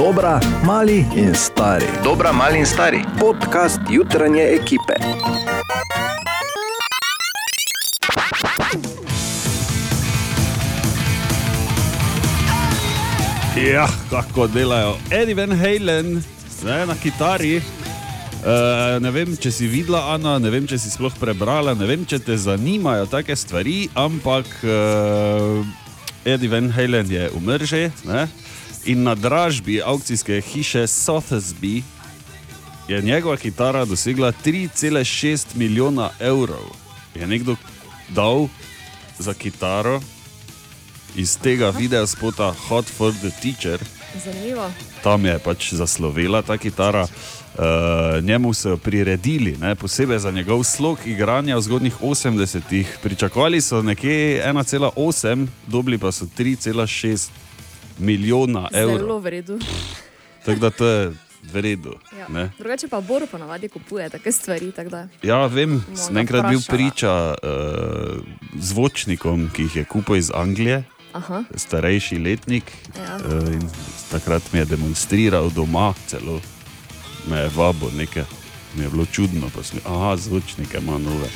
Dobra, mali in stari. Dobra, mali in stari. Podcast jutranje ekipe. Ja, kako delajo. Eddie Van Halen, zdaj na kitari. Uh, ne vem, če si videla, Ana, ne vem, če si sploh prebrala, ne vem, če te zanimajo take stvari, ampak uh, Eddie Van Halen je umrl že ne? In na dražbi aukcijske hiše Sotheby's je njegova kitara dosegla 3,6 milijona evrov. Je nekdo dal za kitaro iz tega videa spota Hot for the Teacher Zanimivo. tam je pač zaslovela ta kitara. Uh, njemu so jo priredili, ne, posebej za njegov slog igranja v zgodnjih 80-ih. Pričakovali so nekje 1,8, dobili pa so 3,6 milijona evrov. Zelo v redu. Tako da to je v redu. Ja. ne. Drugače pa Bor ponavadi kupuje take stvari. tak. Ja, vem, sem enkrat bil priča uh, zvočnikom, ki jih je kupil iz Anglije, Aha. starejši letnik. Ja. Uh, in takrat mi je demonstriral doma, celo me je vabo nekaj. Mi je bilo čudno, pa sem aha, zvočnike ima nove.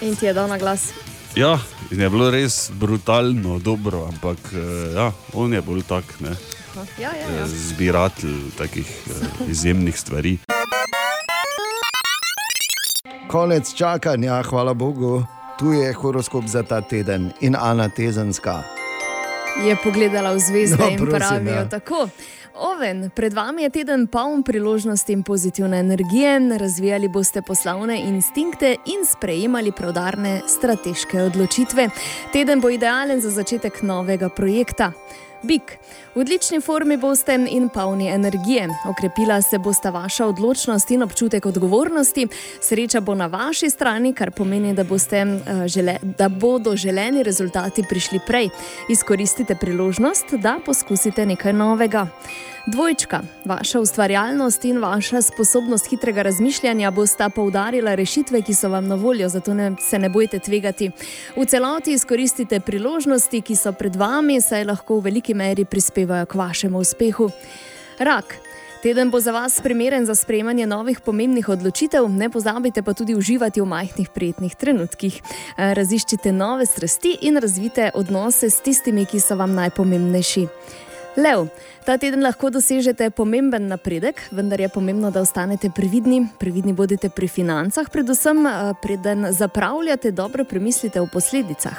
In ti je dal na glas. Ja, in je bilo res brutalno, dobro, ampak eh, ja, on je bolj tak, ne, Aha. Ja, ja, eh, ja. zbiratelj takih eh, izjemnih stvari. Konec čakanja, hvala Bogu. Tu je horoskop za ta teden in Ana Tezenska. Je pogledala v zvezde No, in prosim, pravijo ja. tako. Oven, pred vami je teden poln priložnosti in pozitivne energije, razvijali boste poslovne instinkte in sprejemali prodarne strateške odločitve. Teden bo idealen za začetek novega projekta. Bik, v odlični formi boste in polni energije. Okrepila se bosta vaša odločnost in občutek odgovornosti. Sreča bo na vaši strani, kar pomeni, da, boste, eh, žele, da bodo želeni rezultati prišli prej. Izkoristite priložnost, da poskusite nekaj novega. Dvojčka, vaša ustvarjalnost in vaša sposobnost hitrega razmišljanja bosta poudarila rešitve, ki so vam na voljo, zato ne, se ne bojte tvegati. V celoti izkoristite priložnosti, ki so pred vami, saj lahko v veliki meri prispevajo k vašemu uspehu. Rak. Teden bo za vas primeren za sprejemanje novih pomembnih odločitev, ne pozabite pa tudi uživati v majhnih prijetnih trenutkih. Raziščite nove strasti in razvite odnose s tistimi, ki so vam najpomembnejši. Lev, ta teden lahko dosežete pomemben napredek, vendar je pomembno, da ostanete previdni. Previdni bodite pri financah, predvsem eh, preden zapravljate, dobro premislite o posledicah.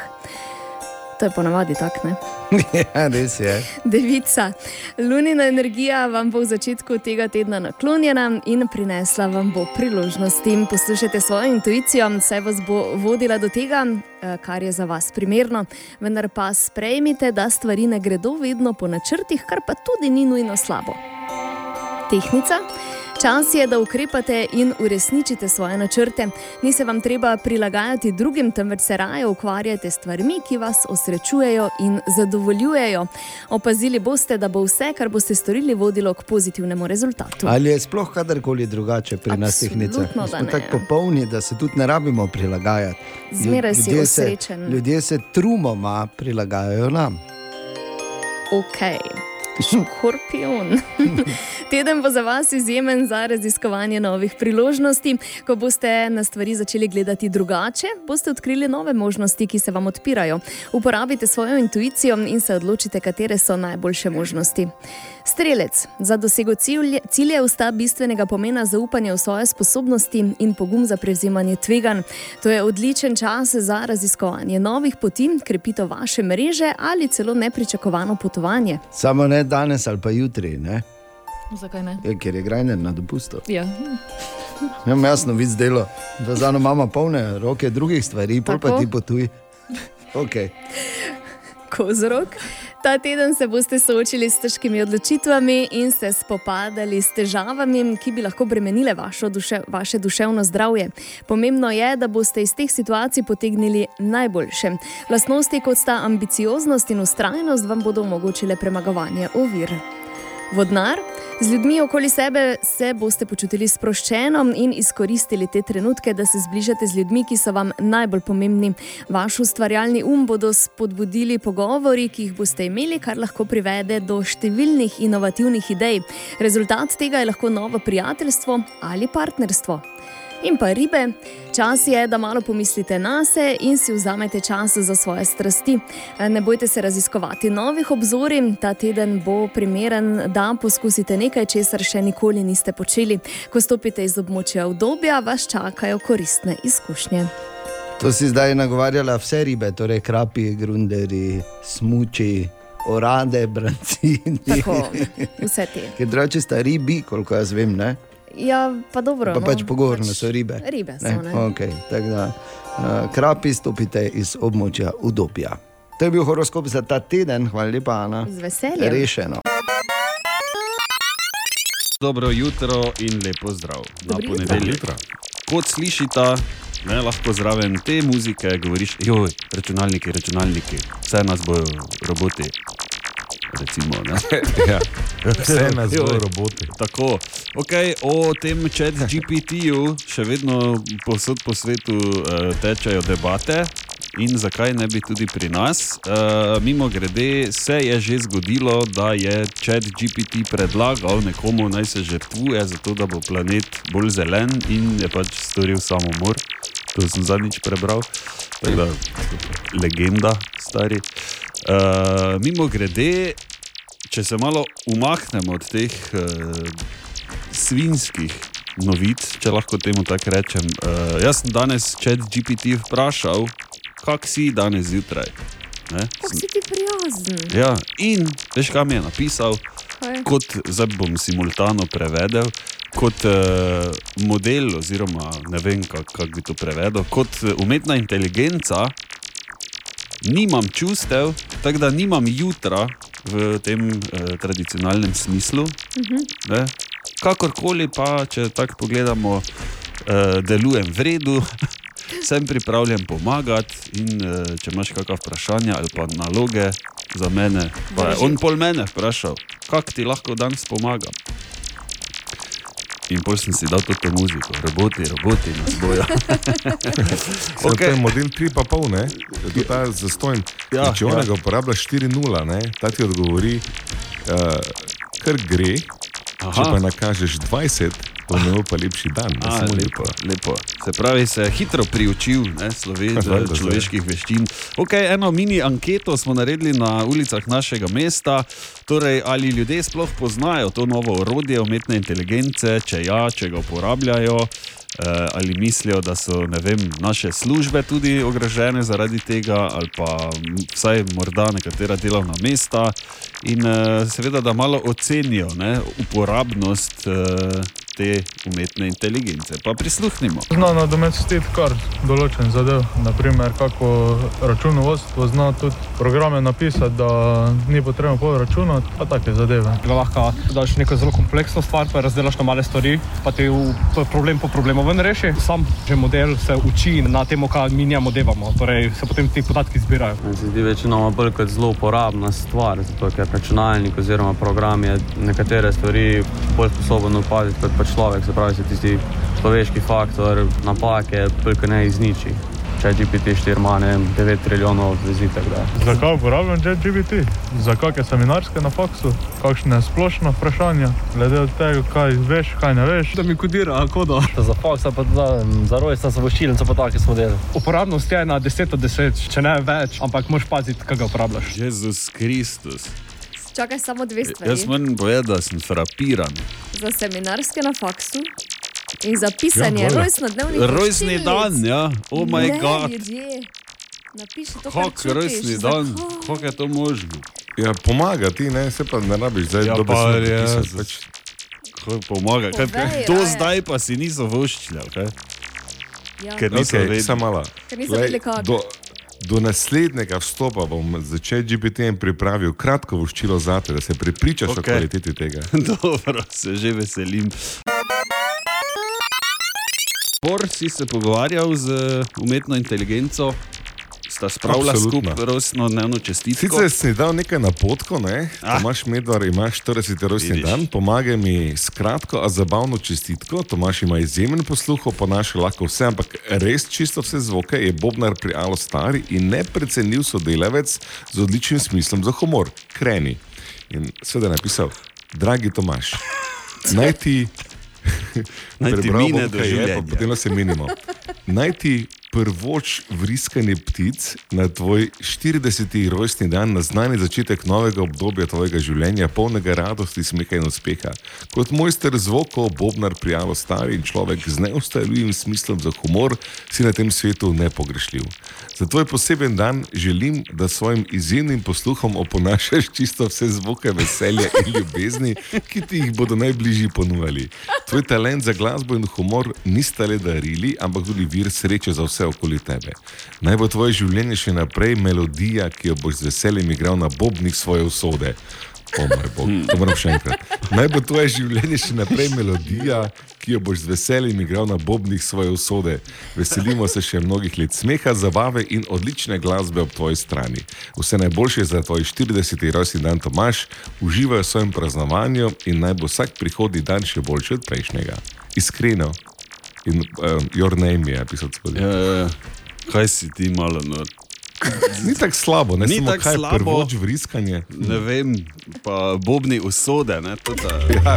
To je ponavadi tako, ne? ja, res je. Devica, lunina energija vam bo v začetku tega tedna naklonjena in prinesla vam bo priložnosti. Poslušajte svojo intuicijo, saj vas bo vodila do tega, eh, kar je za vas primerno. Vendar pa sprejmite, da stvari ne gredo vedno po načrtih, kar pa tudi ni nujno slabo. Tehnica. Čas je, da ukrepate in uresničite svoje načrte. Ni se vam treba prilagajati drugim, temveč se raje ukvarjate s stvarmi, ki vas osrečujejo in zadovoljujejo. Opazili boste, da bo vse, kar boste storili, vodilo k pozitivnemu rezultatu. Ali je sploh kadarkoli drugače pri nas tehnicah? Da Smo tako popolni, da se tudi ne rabimo prilagajati. Zmeraj si ljudje se- osrečen. Ljudje se trumoma prilagajajo nam. Ok. Škorpion. Teden bo za vas izjemen za raziskovanje novih priložnosti. Ko boste na stvari začeli gledati drugače, boste odkrili nove možnosti, ki se vam odpirajo. Uporabite svojo intuicijo in se odločite, katere so najboljše možnosti. Strelec, za dosego cilje- ciljev sta bistvenega pomena zaupanje v svoje sposobnosti in pogum za prevzemanje tveganj. To je odličen čas za raziskovanje novih poti, krepitev vaše mreže ali celo nepričakovano potovanje. Samo ne danes ali pa jutri, ne? Zakaj ne? Ja, ker je grajne na dopustu. Ja. Imam jasno vid delo, da za mama polne roke drugih stvari, pa ti potuj. Okay. Kozorog. Ta teden se boste soočili s težkimi odločitvami in se spopadali s težavami, ki bi lahko bremenile vašo duše, vaše duševno zdravje. Pomembno je, da boste iz teh situacij potegnili najboljše. Lastnosti kot sta ambicioznost in ustrajnost vam bodo omogočile premagovanje ovir. Vodnar, Z ljudmi okoli sebe se boste počutili sproščeno in izkoristili te trenutke, da se zbližate z ljudmi, ki so vam najbolj pomembni. Vaš ustvarjalni um bodo spodbudili pogovori, ki jih boste imeli, kar lahko privede do številnih inovativnih idej. Rezultat tega je lahko novo prijateljstvo ali partnerstvo. In pa ribe, čas je, da malo pomislite na sebe in si vzamete čas za svoje strasti. Ne bojte se raziskovati novih obzorij, ta teden bo primeren, da poskusite nekaj, česar še nikoli niste počeli. Ko stopite iz območja obdobja, vas čakajo koristne izkušnje. To si zdaj nagovarjala vse ribe, torej krapi, grunderi, smuči, orade, brancini. Tako, vse te. Ker drugače sta ribi, koliko jaz vem, ne? Ja, pa dobro. Pa no, pač pogovorno so ribe. Ribe so, Ne? ne. Okay, tako da, uh, krapi stopite iz območja udobja. To je bil horoskop za ta teden, hvala lepa, Ana. Z veseljem. Rešeno. Dobro jutro in lepo zdrav na Dobro jutro. ponedeljek. Kot slišite, ne, lahko zraven te muzike govoriš, joj, računalniki, računalniki, vse nas bojo roboti. Recimo, ne. Ja, vse Joj. bojo roboti. Tako, okay, o tem čat GPT-ju še vedno posod po svetu uh, tečejo debate. In zakaj ne bi tudi pri nas? Uh, mimo grede, se je že zgodilo, da je Chat GPT predlagal nekomu, naj se žrtvuje, zato da bo planet bolj zelen in je pač storil samomor. To sem zadnjič prebral, tako da legenda, stari. Uh, mimo grede, če se malo umaknemo od teh uh, svinskih novic, če lahko temu tako rečem. Uh, jaz sem danes Chat GPT vprašal, kak si danes zjutraj. Kako si ti prijazen? Ja, in veš, kaj mi je napisal, Kaj? kot zdaj bom simultano prevedel, kot uh, model, oziroma ne vem, kako kak bi to prevedel, kot eh, umetna inteligenca, nimam čustev, tako da nimam jutra v tem uh, tradicionalnem smislu. Ne? Kakorkoli pa, če tako pogledamo, uh, delujem v redu. Sem pripravljen pomagati, in uh, če imaš kakšno vprašanje ali pa naloge za mene, pa je on pol mene vprašal, kako ti lahko danes pomagam. In pol sem si dal to muziko, roboti, roboti nas bojo. Okay. To je model 3,5, ne? To je ta zastojn. Ja, Ja, če ja. onega uporabljaš 4,0, ne? ta ti odgovori, uh, kar gre, Aha. če pa nakažeš 20, bo imel pa lepši dan. ne A, lepo, jutro. lepo. Se pravi, se je hitro priučil sloven, Valjda, zdaj. človeških veščin. Okay, eno mini anketo smo naredili na ulicah našega mesta. Torej, ali ljudje sploh poznajo to novo orodje umetne inteligence, če ja, če ga uporabljajo. eh, Ali mislijo, da so ne vem, naše službe tudi ogrožene zaradi tega, ali pa vsaj morda nekatera delovna mesta, in eh, seveda, da malo ocenijo ne, uporabnost eh, te umetne inteligence. Pa prisluhnimo. Zna nadomestiti kar določen zadev, naprimer kako računovodstvo zna tudi programe napisati, da ni potrebno pol računati, pa take zadeve. da lahko daš neko zelo kompleksno stvar, pa razdelaš na male stvari, pa ti problem po problemu ven reši. Sam že model se uči na tem, kaj mi njemu devamo, torej se potem ti podatki zbirajo. Meni se zdi večinoma bolj kot zelo uporabna stvar, zato ker računalnik oziroma program je nekatere stvari bolj sposoben opaziti kot pa človek, se pravi, se tisti človeški faktor napake bolj kot ne izniči. Če GPT-4 ima ne vem, 9 trilijonov vezi, tako da. Zakaj uporabljam ChatGPT? Za kakšne seminarske na faksu, kakšne splošne vprašanja, glede od tega, kaj veš, kaj ne veš. Da mi kodira kodo. Za faksa, pa za, za rojstva, za voščilnico, pa take smo delali. Uporabnost je na 10 od 10, če ne več, ampak moraš paziti, kaj ga uporabljaš. Jezus Kristus. Čakaj samo dve stvari. Jaz moram povedati, da sem frapiran. Za seminarske na faksu in za pisanje Ja, ja, rojstnodnevnih Rojstni dan, ja, oh moj Ne, bog. Napiši to, kar Kako čutiš. rojstni dan, kako je to možno? Ja, pomaga ti, ne, se pa ne rabiš zdaj Ja, do pa besede res. pisati, pač Kako pomaga? Kaj, Povej, to raje. zdaj pa si niso voščili, kaj? Ja. Ker niso Okay, vedeli. Ker niso vedeli, kako. Do, naslednjega vstopa bom začel GPT-jem pripravil kratko voščilo za te, da se prepričaš okay. o kvaliteti tega. Dobro, se že veselim. Bor si se pogovarjal z umetno inteligenco, sta spravila skupaj rojstno dnevno čestitko. Sicer si dal nekaj napotkov, ne? Ah. Tomaš Medvar ima 40. rojstni dan, pomagaj mi s kratko, a zabavno čestitko. Tomaš ima izjemen posluh, ponaša lahko vse, ampak res čisto vse zvoke je Bobnar pri Alo Stari in neprecenljiv sodelavec z odličnim smislom za humor. Kreni. In seveda je napisal, dragi Tomaš, naj ti. Naj ti Prebral mine bom, do kaj je, življenja. Potem se menimo. Naj ti prvoč vriskanje ptic na tvoj 40. rojstni dan, na znani začetek novega obdobja tvojega življenja, polnega radosti, smeha in uspeha. Kot mojster zvokov, bobnar, prijavo stari in človek z neustavljivim smislom za humor, si na tem svetu nepogrešljiv. Za tvoj poseben dan želim, da s svojim izjemnim posluhom oponašaš čisto vse zvoke veselja in ljubezni, ki ti jih bodo najbližji ponujali. Tvoj talent za glasbo in humor nista le darili, ampak tudi vir sreče za vse okoli tebe. Naj bo tvoje življenje še naprej melodija, ki jo boš z veseljem igral na bobnih svoje usode. O moj bog, to moram še enkrat. Naj bo tvoje življenje še naprej melodija, ki jo boš z veseljem igral na bobnih svoje usode. Veselimo se še mnogih let smeha, zabave in odlične glasbe ob tvoji strani. Vse najboljše za tvoj 40. rojstni dan, Tomaš, uživaj v svojem praznovanju in naj bo vsak prihodnji dan še boljši od prejšnjega. Iskreno. In um, your name je pisal skozi. Ja, ja, ja. Kaj si ti malo nor? Ni tako slabo, ne Ni samo tako kaj slabo. prvoč vriskanje. Ne vem, pa bobni usode, ne, tota, Ja,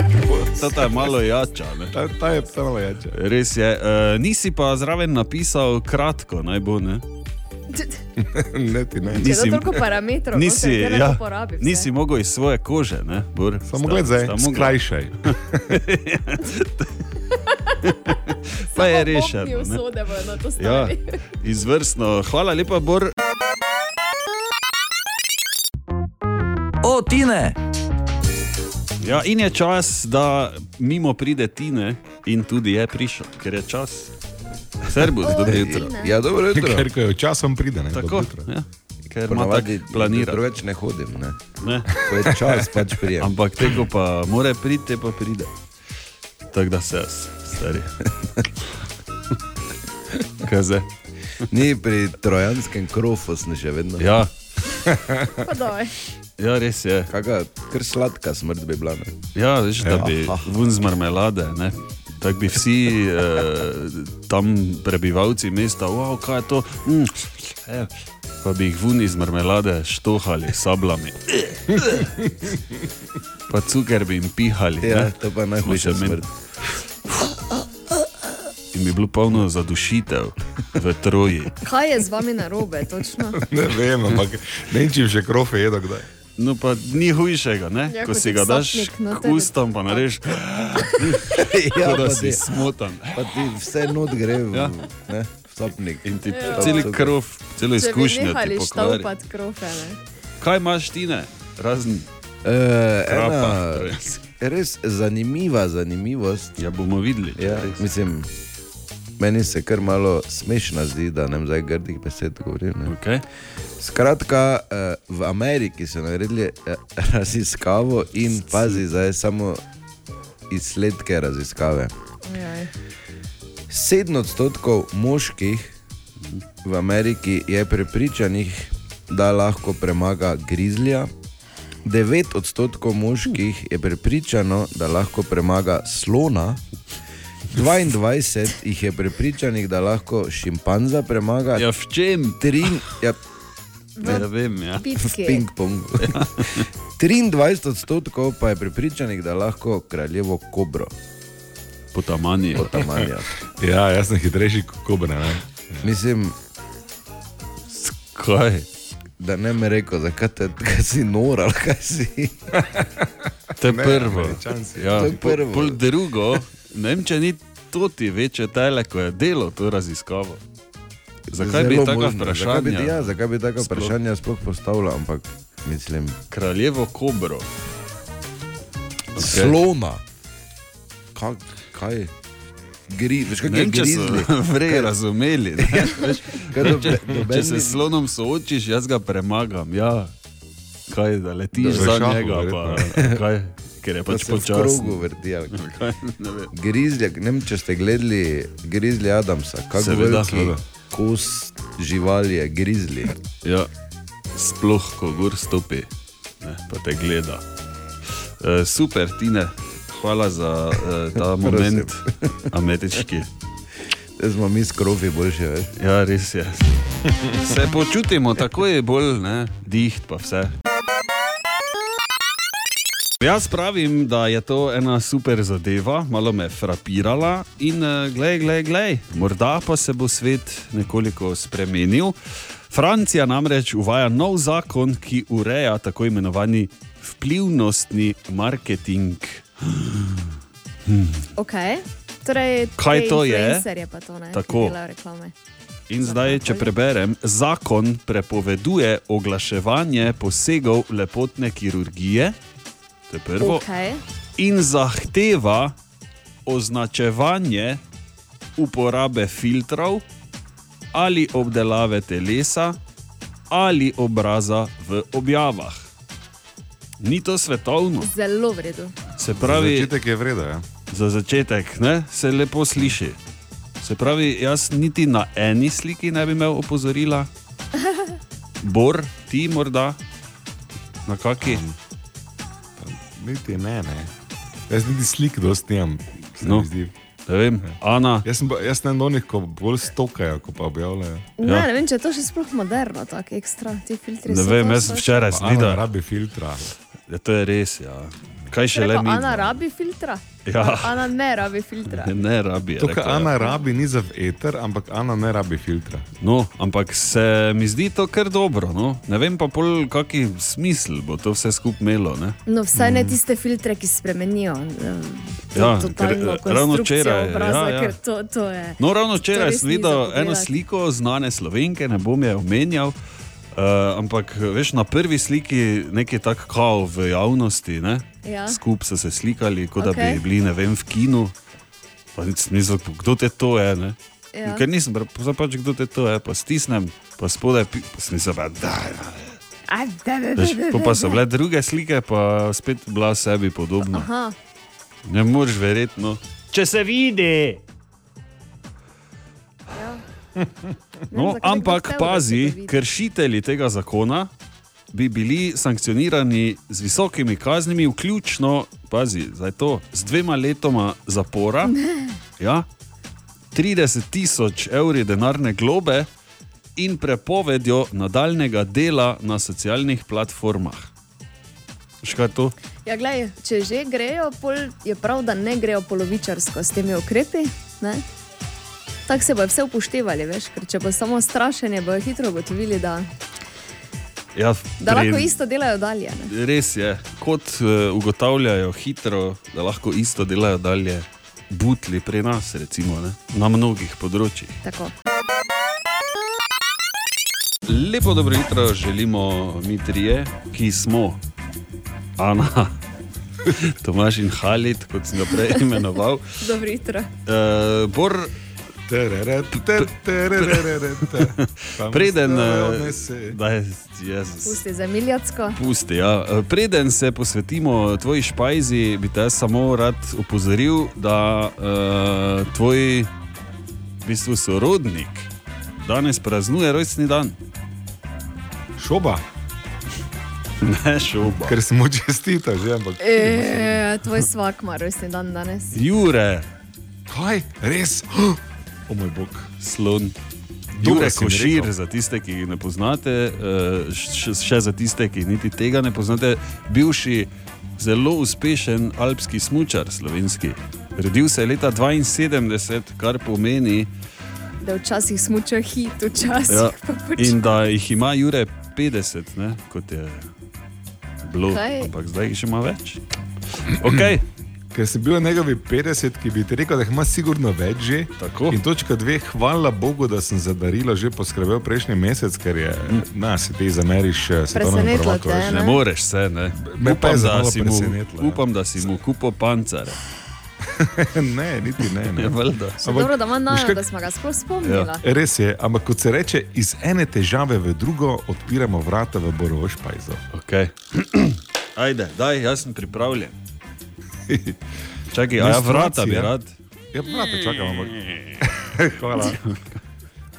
tota je malo jača. Ne. ta, ta je ta malo jača. Res je, uh, nisi pa zraven napisal kratko, naj bo ne. ne, ti ne. Nisi- da toliko parametrov, Nisi, no, se ja, uporabi. vse. nisi mogel iz svoje kože, ne, Bor. Samo gled zdaj, mogla. skrajšaj. Pa je rešeno. ne. usode bojo na to Ja, stali. izvrstno. Hvala lepa, Bor. O, Tine! Ja, in je čas, da mimo pride Tine, in tudi je prišel, ker je čas. Servus, dobro jutro. Tine. Ja, dobro jutro. Ker ko je časom pride, ne? Tako, jutro. ja, ker ima Ponavadi tako planira. Drugač ne hodim, ne. Ne. Ko je čas, pač prijem. Ampak tega pa mora priti, te pa pride. Tako da se jaz, stari. Kaj zdaj? Ni pri trojanskem krofu, sem še vedno. Ja, ja, res je. Kaga, kar sladka smrt bi bila. Ne? Ja, veš, da Ja. bi vun z marmelade, ne? Tako bi vsi eh, tam prebivalci mesta, wow, kaj je to? Mm, eh, pa bi jih vun iz marmelade štohali s sablami. Pa cuker bi jim pihali. Ja, ne. to pa najhujša smrt. In bi bilo polno zadušitev v troji. Kaj je z vami narobe, točno? Ne vem, ampak ne če že krofe jedo kdaj. No, pa ni hujšega, ne? Ja, ko si ga daš noter. ustom, pa narediš, ja, kot da pa si smotan. pa ti vse not gre v, Ja. ne, sopnik. In ti Ja. cel krov, celo Če bi izkušnjo ti pokvari. štopati krofe, ne? Kaj imaš ti, ne? Razen E, krapa. ena torej. Res zanimiva zanimivost. Ja, bomo videli. Ja, mislim, meni se kar malo smešna zdi, da ne zdaj grdih besed govorim. Ne. Okay. Skratka, eh, v Ameriki so naredili eh, raziskavo in pazi, zdaj samo izsledke raziskave. Ojoj. 7 odstotkov moških v Ameriki je prepričanih, da lahko premaga grizlja, 9 odstotkov moških je prepričano, da lahko premaga slona, 22 jih je prepričanih, da lahko šimpanza premaga, Ja, v čem? tri, ja, Ne, ne vem. Ja. v Pitki. ping-pong. 23 odstotkov pa je prepričanih, da lahko kraljevo kobro Potamanje. potamanja. Ja, jaz sem hitrejši kot kobra. Ne? Mislim, Kaj? Da ne mi rekel, zakaj te- kaj si nor ali kaj si. To je prvo. Američan si. Ja, To je pol- prvo. Pol drugo, ne vem, če ni to ti večje tele, ko je delo to raziskavo. Zakaj bi tako. Zakaj bi, ja, zakaj bi tako vprašanje sploh postavljal, ampak mislim, Kraljevo kobro. okay. slona. Kak, kaj? Gri, veš, kaj Ne je vem, če so grizli? vrej razumeli. ne, veš. Kaj dobe, doben Če se s slonom soočiš, jaz ga premagam. Ja. Kaj, da letiš Da, v za šahu, njega, pa, kaj, ker je da pač se v počasen. krogu vrti. ali Kaj, ne vem. Če ste gledali Grizli Adamsa, kako Seveda, veliki, kos živali je grizli. Ja, sploh, ko gor stopi, ne, pa te gleda. E, super, Tine, hvala za e, ta moment, ameriški. Zdaj smo mi skrofi boljši, veš. Ja, res je. Se počutimo tako je bolj, ne, diht pa vse. Jaz pravim, da je to ena super zadeva, malo me je frapirala in uh, glej, glej, glej, morda pa se bo svet nekoliko spremenil. Francija namreč uvaja nov zakon, ki ureja tako imenovani vplivnostni marketing. Okay. Torej, Kaj to je? to, ne, Tako. In zdaj, če preberem, zakon prepoveduje oglaševanje posegov lepotne kirurgije, to je prvo, Okay. in zahteva označevanje uporabe filtrov ali obdelave telesa ali obraza v objavah. Ni to svetovno, Zelo v redu. Se pravi, Začetek je vreden. Ja. za začetek ne, se lepo sliši. Se pravi, jaz niti na eni sliki ne bi imel opozorila, Bor, ti morda, na kaki. Niti ne, ne. Jaz niti slik dosti nimam. No. Ne vem, Ana, Jaz sem, pa- jaz sem eno onih, ko bolj stokajo, ko pa objavljajo. Ne, Ja. ne vem, če je to še sploh moderno, tako ekstra ti filtri. ne vem, jaz sem včeraj Ana videl, rabi filtra. da to je res. Ja. Kaj še le mi? Ana rabi filtra. Ja. Ana ne rabi filtra. Ne, ne rabi. To, kar rekla. Ana rabi, ni za eter, ampak Ana ne rabi filtra. No, ampak se mi zdi to kar dobro. No? Ne vem pa, pol, kaki smisel bo to vse skupaj imelo. Ne? No, vsaj ne tiste filtre, ki spremenijo. eh, Ja, totalno ker, ravno včeraj, Obraza, ja, ja. Ker to, to je. No, ravno včeraj sem videl eno sliko znane slovenke, ne bom je omenjal. Uh, ampak veš, na prvi sliki nekaj tako kao v javnosti, ne? Ja. skupaj so se slikali, kot da Okej. bi bili ne vem, v kinu. Pa nisem videl, kdo te to je. Ne? Ja. Ker nisem, pa pač kdo te to je, pa stisnem, pa spodaj, pa sem se pa da. Da, da, da, da, pa da, so da. bile druge slike, pa spet bila sebi podobna. Aha, Ne moreš verjetno. Če se vidi. ja. No, ampak pazi, kršitelji tega zakona bi bili sankcionirani z visokimi kaznimi, vključno pazi, zdaj to, z dvema letoma zapora, ja, 30 tisoč evri denarne globe in prepovedjo nadaljnega dela na socialnih platformah. Veš kaj je to? Ja, glej, če že grejo, pol je prav, da ne grejo polovičarsko s temi ukrepi. ne? Tako se bodo vse upoštevali, veš, ker če bo samo strašenje, bojo hitro ugotovili, da, Ja, da pri- lahko isto delajo dalje. Ne? Res je, kot uh, ugotavljajo hitro, da lahko isto delajo dalje, butli pri nas, recimo, ne? na mnogih področjih. Tako. Lepo dobro jutro želimo mi trije, ki smo Ana, Tomaš in Halid, kot sem ga prej imenoval. Dobro jutro. Uh, Bor, Preden, mi se uh, odnese. da je Jezus. Pusti za miljacko. Pusti, ja. Eh, Preden se posvetimo tvoji špajzi, bi te samo rad opozoril, da uh, tvoj v bistvu, sorodnik danes praznuje rojstni dan. Šoba, Ne šoba. ker sem mu čestital že, ampak. E, tvoj svak ima rojstni dan danes. Jure, Kaj, res? O moj bog. slon. Jure Košir, za tiste, ki jih ne poznate, eh, še, še za tiste, ki niti tega ne poznate, bivši zelo uspešen alpski smočar slovenski. Rodil se je leta 72, kar pomeni, Da včasih smuča hit, včasih ja, pa pač. in da jih ima Jure 50, ne, kot je bilo, Kaj? ampak zdaj jih ima več. Okay. Ker sem bil njegovi 50, ki bi ti rekel, da jih ima sigurno več že. Tako. In točka dve, hvala Bogu, da sem za darilo že poskrbel prejšnji mesec, ker je, na, si ti zameriš eh, svetovnemu prvaku. Ne Ne. moreš se, ne. Me pa Upam, je da si mu, ja. upam, da si mu kupo pancer. ne, niti ne. ne. Ja. Še dobro, da nana, kak- da smo ga sploh spomnila. Ja. Res je, ampak kot se reče, iz ene težave v drugo odpiramo vrata v Borovo špajzo. Okay. Ajde, daj, jaz sem pripravljen. Čakaj, a ja vrata bi rad. Ja, vrata čakam, ampak. Hvala.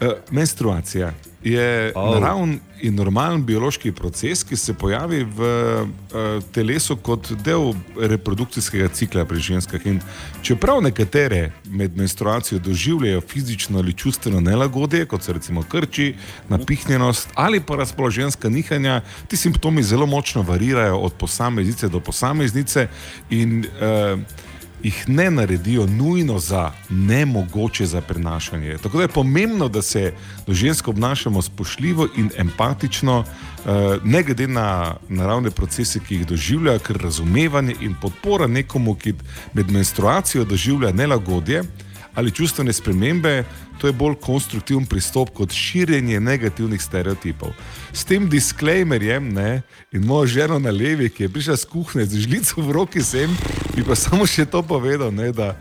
Uh, menstruacija je oh. naraven in normalen biološki proces, ki se pojavi v uh, telesu kot del reprodukcijskega cikla pri ženskah. In čeprav nekatere med menstruacijo doživljajo fizično ali čustveno nelagodje, kot so recimo krči, napihnjenost ali pa razpoloženska nihanja, ti simptomi zelo močno varirajo od posameznice do posameznice. In, uh, jih ne naredijo nujno za nemogoče za prenašanje. Tako da je pomembno, da se do žensk obnašamo spoštljivo in empatično, eh, ne glede na naravne procese, ki jih doživlja, ker razumevanje in podpora nekomu, ki med menstruacijo doživlja nelagodje ali čustvene spremembe, to je bolj konstruktiven pristop kot širjenje negativnih stereotipov. S tem disclaimerjem ne, in mojo ženo na levi, ki je prišla z kuhne z žlico v roki sem, bi pa samo še to povedal, ne, da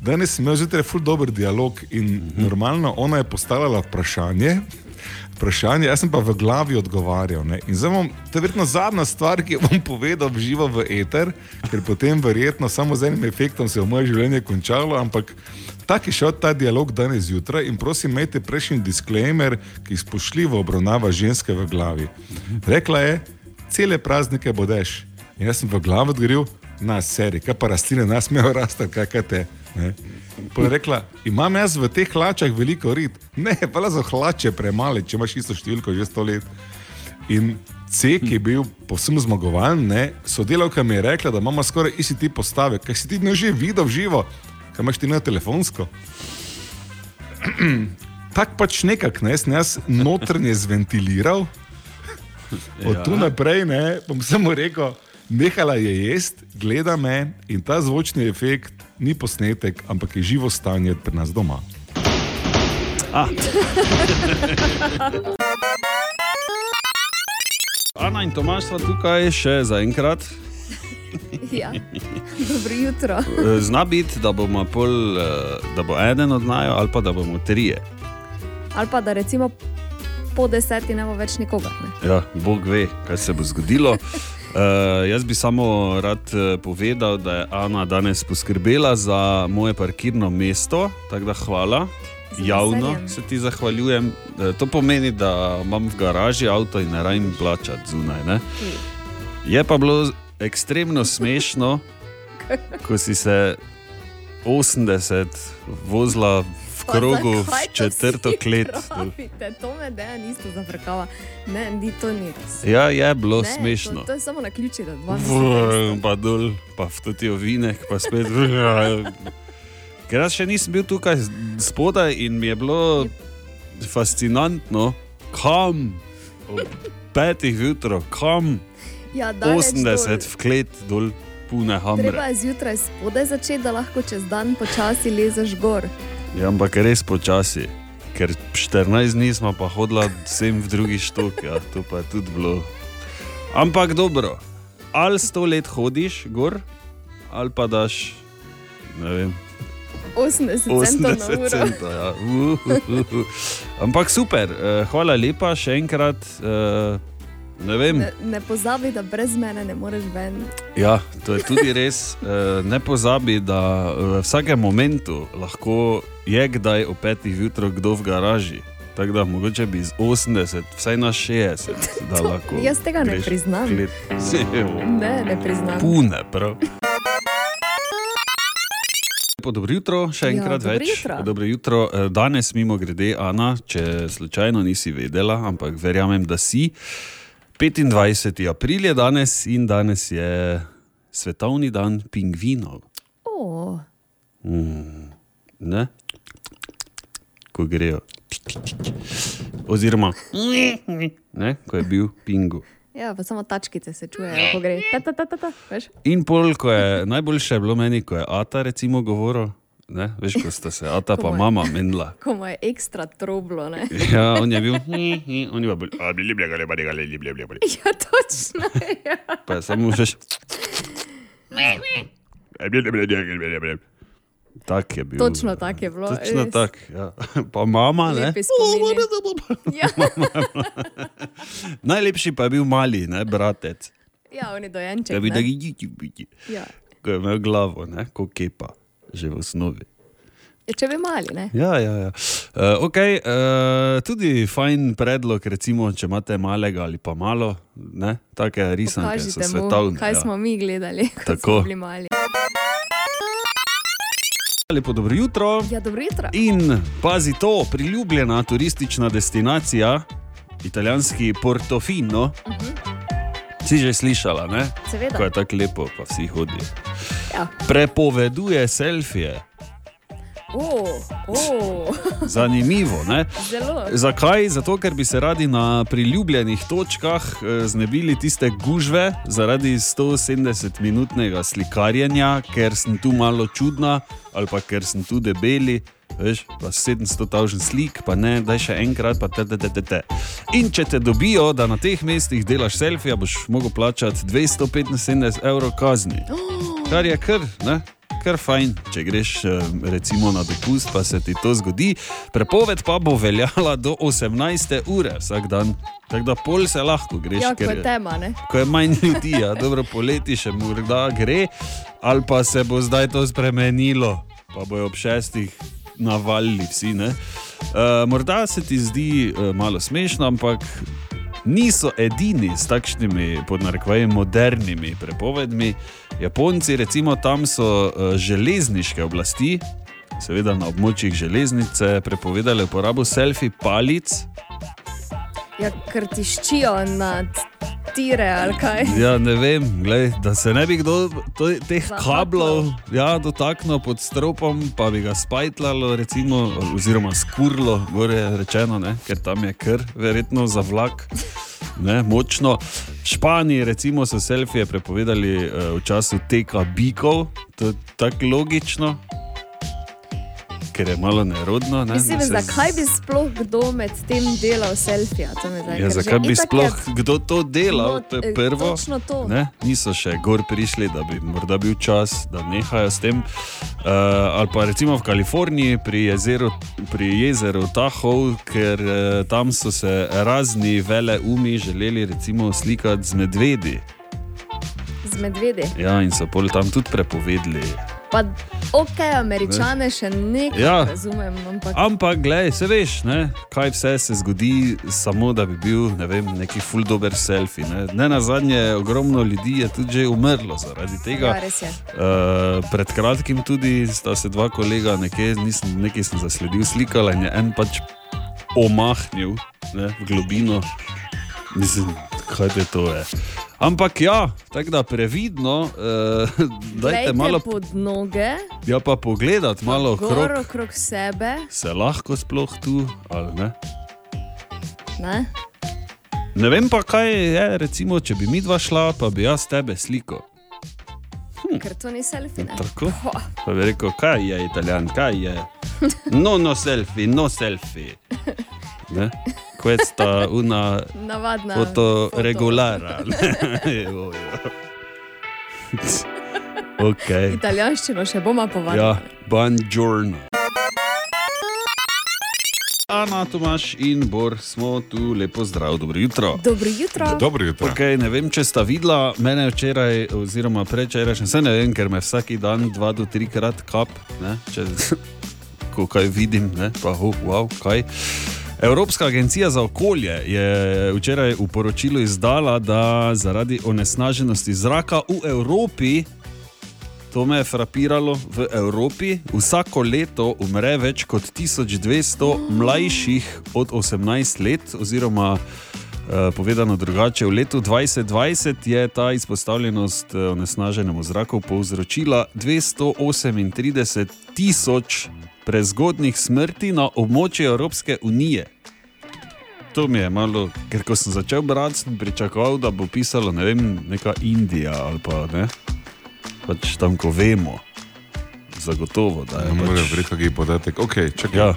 danes sem imel zjutraj ful dober dialog in -hmm. normalno ona je postavljala vprašanje. Vprašanje, jaz sem pa v glavi odgovarjal. Ne? In zdaj bom, to je verjetno zadnja stvar, ki jo bom povedal v živo v eter, ker potem verjetno samo z enim efektom se je moje življenje končalo, ampak tak je šel ta dialog danes zjutraj in prosim, imejte prejšnji disclaimer, ki spoštljivo obravnava ženske v glavi. Rekla je, cele praznike bodeš. In jaz sem v glavi odgovoril, na seri, kaj pa rastline, nas mejo rasti, kaj, kaj te. Ne? Pa je rekla, imam jaz v teh hlačah veliko rit. Ne, pa za hlače premale, če imaš isto številko že sto let. In C, ki je bil povsem zmagovalen, ne, sodelavka mi je rekla, da imamo skoraj isti tip postave, kaj si ti ne že videl v živo, kaj imaš ti na telefonsko. Tako pač nekako, ne, sem jaz notranje zventiliral, od Ja. tu naprej ne, bom samo rekel, nehala je jesti, gleda me in ta zvočni efekt ni posnetek, ampak je živo stanje pri nas doma. Ana in Tomaš sta tukaj še zaenkrat. Ja. Dobro jutro. Eh, Zna biti, da, bomo pol, eh, da bo eden od naju, ali pa da bomo trije. Ali pa da recimo po deseti ne bo več nikogar. Ne? Ja, Bog ve, kaj se bo zgodilo. Uh, jaz bi samo rad eh, povedal, da je Ana danes poskrbela za moje parkirno mesto, tako da hvala. Javno se ti zahvaljujem. Eh, To pomeni, da imam v garaži avto in ne rabim plačati zunaj. Ne? Je pa bilo ekstremno smešno, ko si se 80 vozila v krogu v to četrto klet. pravite? To me deja niste zafrkava. Ne, ni to ni res. Ja, je bilo Ne, smešno. To, to je samo na ključi, da dva Vrn, pa dol, pa v toti ovinek, pa spet. Ker jaz še nisem bil tukaj spodaj in mi je bilo fascinantno, kam, ob petih jutro, kam, Ja, daleč 80 dol. v klet dol, pune Treba hamre. je zjutraj spodaj začeti, da lahko čez dan počasi lezeš gor. Ja, ampak res počasi. Ker 14 dni smo pa hodila vsem v drugi štok, ja, to pa je tudi bilo. Ampak dobro, ali sto let hodiš gor, ali pa daš, ne vem, 80 centov na 80 uro. centov. Ja. Uhuhu. Ampak super, eh, hvala lepa še enkrat. eh, Ne vem, Ne, ne pozabi, da brez mene ne moreš ven. ja, to je tudi res. eh, Ne pozabi, da v vsakem momentu lahko je kdaj o petih jutraj kdo v garaži. Tako da mogoče bi z 80, vsaj na 60, da lahko. Jaz tega ne priznam. klet. Ne, ne priznam. Pune, prav. Lepo dobro jutro, še Ja, enkrat dobro več. jutro. Dobro jutro. Eh, Danes, mimo grede, Ana, če slučajno nisi vedela, ampak verjamem, da si. 25. april je danes in danes je svetovni dan pingvinov. O, Mm, ne? Ko grejo. Oziroma, ne? ko je bil pingu. ja, pa samo tačkice se čujejo, ko gre. Ta, ta, ta, ta, ta, veš? In pol, ko je najboljše je bilo meni, ko je Ata recimo govoril, ne? veš, ko sta se Ata pa je- mama menila. Ko mu je ekstra troblo. Ne? Ja, on je bil, on je bil, a bili bili, bili bili, bili bili. Ja, točno. Ja. Pa je samo še. Tak je bil. Točno tako je bilo. Točno tako. Ja. Pa mama, ne? Ja, Najlepši pa je bil mali, ne, bratec. ja, on je dojenček. Je bil ne? taki, Ja. ko je imel glavo, ne, kot kepa, že v osnovi. Če bi mali, ne? Ja, ja, ja. Uh, okay, uh, tudi fajn predlog, recimo, če imate malega ali pa malo, ne, take risanke so Pokažite mu, svetovne. kaj ja. smo mi gledali, ko Tako. smo bili mali. Lepo dobro jutro. Ja, dobro jutro. In pazi to, priljubljena turistična destinacija, italijanski Portofino. Uh -huh. Si že slišala, ne? Seveda. Ko je tako lepo, pa vsi hodijo. Ja. Prepoveduje selfije. O, o, Zanimivo. Zakaj? Zato, ker bi se radi na priljubljenih točkah eh, znebili tiste gužve zaradi 170-minutnega slikarjenja, ker sem tu malo čudna ali pa ker sem tu debeli. Veš, pa 700 tavžen slik, pa ne, daj še enkrat, pa te, te, te, te, te. In če te dobijo, da na teh mestih delaš selfije, boš mogel plačati 275 evrov kazni. Kar je kar, ne? Kar fajn, če greš eh, recimo na dopust, pa se ti to zgodi. Prepoved pa bo veljala do 18. ure vsak dan. Tako da pol se lahko greš, Ja, ker je tema, ne? ko je manj ljudi, ja, dobro poleti še morda gre, ali pa se bo zdaj to spremenilo, pa bojo ob šestih navalili vsi. Uh, morda se ti zdi uh, malo smešno, ampak niso edini s takšnimi podnarekovaji modernimi prepovedmi. Japonci, recimo, tam so uh, železniške oblasti. Seveda na območjih železnice prepovedali uporabo selfie palic, Ja, ker tiščijo nad tire ali kaj. Ja, ne vem, glej, da se ne bi kdo to, teh Zahapljal. kablov ja, dotaknil pod stropom, pa bi ga spajtlalo, recimo, oziroma skurlo, gore rečeno, ne, ker tam je kar, verjetno za vlak. Ne, močno. V Španiji recimo, so selfije prepovedali uh, v času teka bikov, to je tako logično, ker je malo nerodno. Ne, Mislim, se zakaj bi sploh kdo med tem delal selfija? Ja, zakaj bi sploh je- kdo to delal? No, to je prvo. to. Ne? Niso še gor prišli, da bi morda bil čas, da nehajo s tem. Uh, ali pa recimo v Kaliforniji pri jezeru, pri jezeru Tahoe, ker uh, tam so se razni vele umi želeli recimo slikati z medvedi. Z medvedi. Ja, in so pol tam tudi prepovedali. Pa, ok, američane še nekaj Ja. razumem, ampak Ampak, gledaj, se veš, ne, kaj vse se zgodi, samo da bi bil ne vem, neki full dober selfie. Ne, ne na zadnje, ogromno ljudi je tudi že umrlo zaradi tega. Ja. Uh, pred kratkim tudi sta se dva kolega, nekje, nisem, nekaj sem zasledil, slikala in je en pač omahnil ne, v globino. Mislim, kaj te to je. Ampak ja, tako da previdno, uh, dajte Glejte malo, pod noge, ja pa pogledati malo okrog, okrog sebe. se lahko sploh tu ali ne. Ne? Ne vem pa, kaj je, recimo, če bi mi dva šla, pa bi jaz tebe sliko. Ker to ni selfie. Ne? Tako. Pa bi rekel, kaj je italijan, kaj je. No, no, selfie, no, selfie. Ne? Questa una Navadna. foto regulara. Evo, ja. ok. Italijanščino še bomo povadili. Ja, buongiorno. Ana, Tomaš in Bor smo tu, lepo zdrav, dobro jutro. Dobro jutro. Dobro jutro. Okay, ne vem, če sta videla mene včeraj, oziroma prečeraj, še ne vem, ker me vsak dan dva do trikrat kap, ne, če, ko kaj vidim, ne, pa oh, wow, kaj. Evropska agencija za okolje je včeraj v poročilu izdala, da zaradi onesnaženosti zraka v Evropi, to me je frapiralo, v Evropi vsako leto umre več kot 1200 mlajših od 18 let, oziroma Eh, Povedano drugače, v letu 2020 je ta izpostavljenost eh, onesnaženemu zraku povzročila 238 tisoč prezgodnih smrti na območju Evropske unije. To mi je malo, ker ko sem začel brati, sem pričakoval, da bo pisalo ne vem, neka Indija ali pa ne. Pač tam, ko vemo, zagotovo, da je Ne pač... verjeti, kaj je podatek. Ok, čakaj. Ja.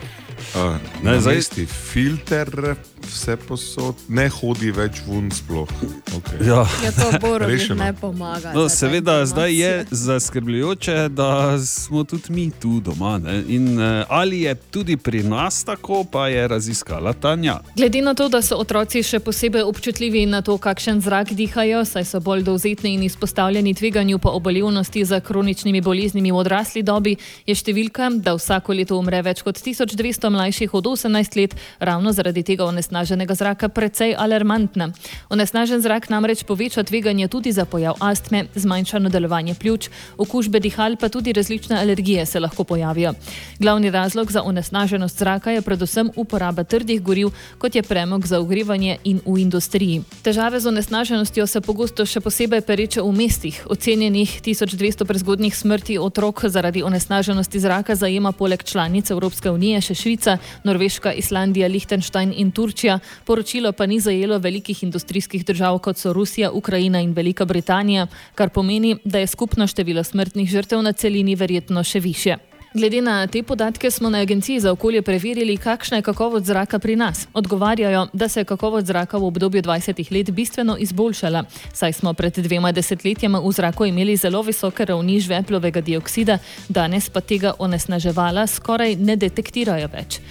Uh, Ne, zdaj- filter vse posod, ne hodi več ven sploh. Okay. Ja. Ja, to Borovi Rešeno. ne pomaga. No, seveda, zdaj je zaskrbljujoče, da smo tudi mi tu doma. Ne? In eh, ali je tudi pri nas tako, pa je raziskala Tanja. Glede na to, da so otroci še posebej občutljivi na to, kakšen zrak dihajo, saj so bolj dovzetni in izpostavljeni tveganju po obolevnosti za kroničnimi boleznimi v odrasli dobi, je številka, da vsako leto umre več kot 1200 mlajših od 18 let, ravno zaradi tega onesnaženega zraka precej alarmantna. Onesnažen zrak namreč poveča tveganje tudi za pojav astme, zmanjšano delovanje pljuč, okužbe dihal, pa tudi različne alergije se lahko pojavijo. Glavni razlog za onesnaženost zraka je predvsem uporaba trdih goriv, kot je premog za ogrevanje in v industriji. Težave z onesnaženostjo se pogosto še posebej pereče v mestih. Ocenjenih 1200 prezgodnjih smrti otrok zaradi onesnaženosti zraka zajema poleg članic Evropske unije še Švica, Norveška, Islandija, Liechtenstein in Turčija. Poročilo pa ni zajelo velikih industrijskih držav, kot so Rusija, Ukrajina in Velika Britanija, kar pomeni, da je skupno število smrtnih žrtev na celini verjetno še više. Glede na te podatke smo na Agenciji za okolje preverili, kakšna je kakovost zraka pri nas. Odgovarjajo, da se je kakovost zraka v obdobju 20 let bistveno izboljšala, saj smo pred dvema desetletjama v zraku imeli zelo visoke ravni žveplovega dioksida, danes pa tega onesnaževala skoraj ne detektirajo več.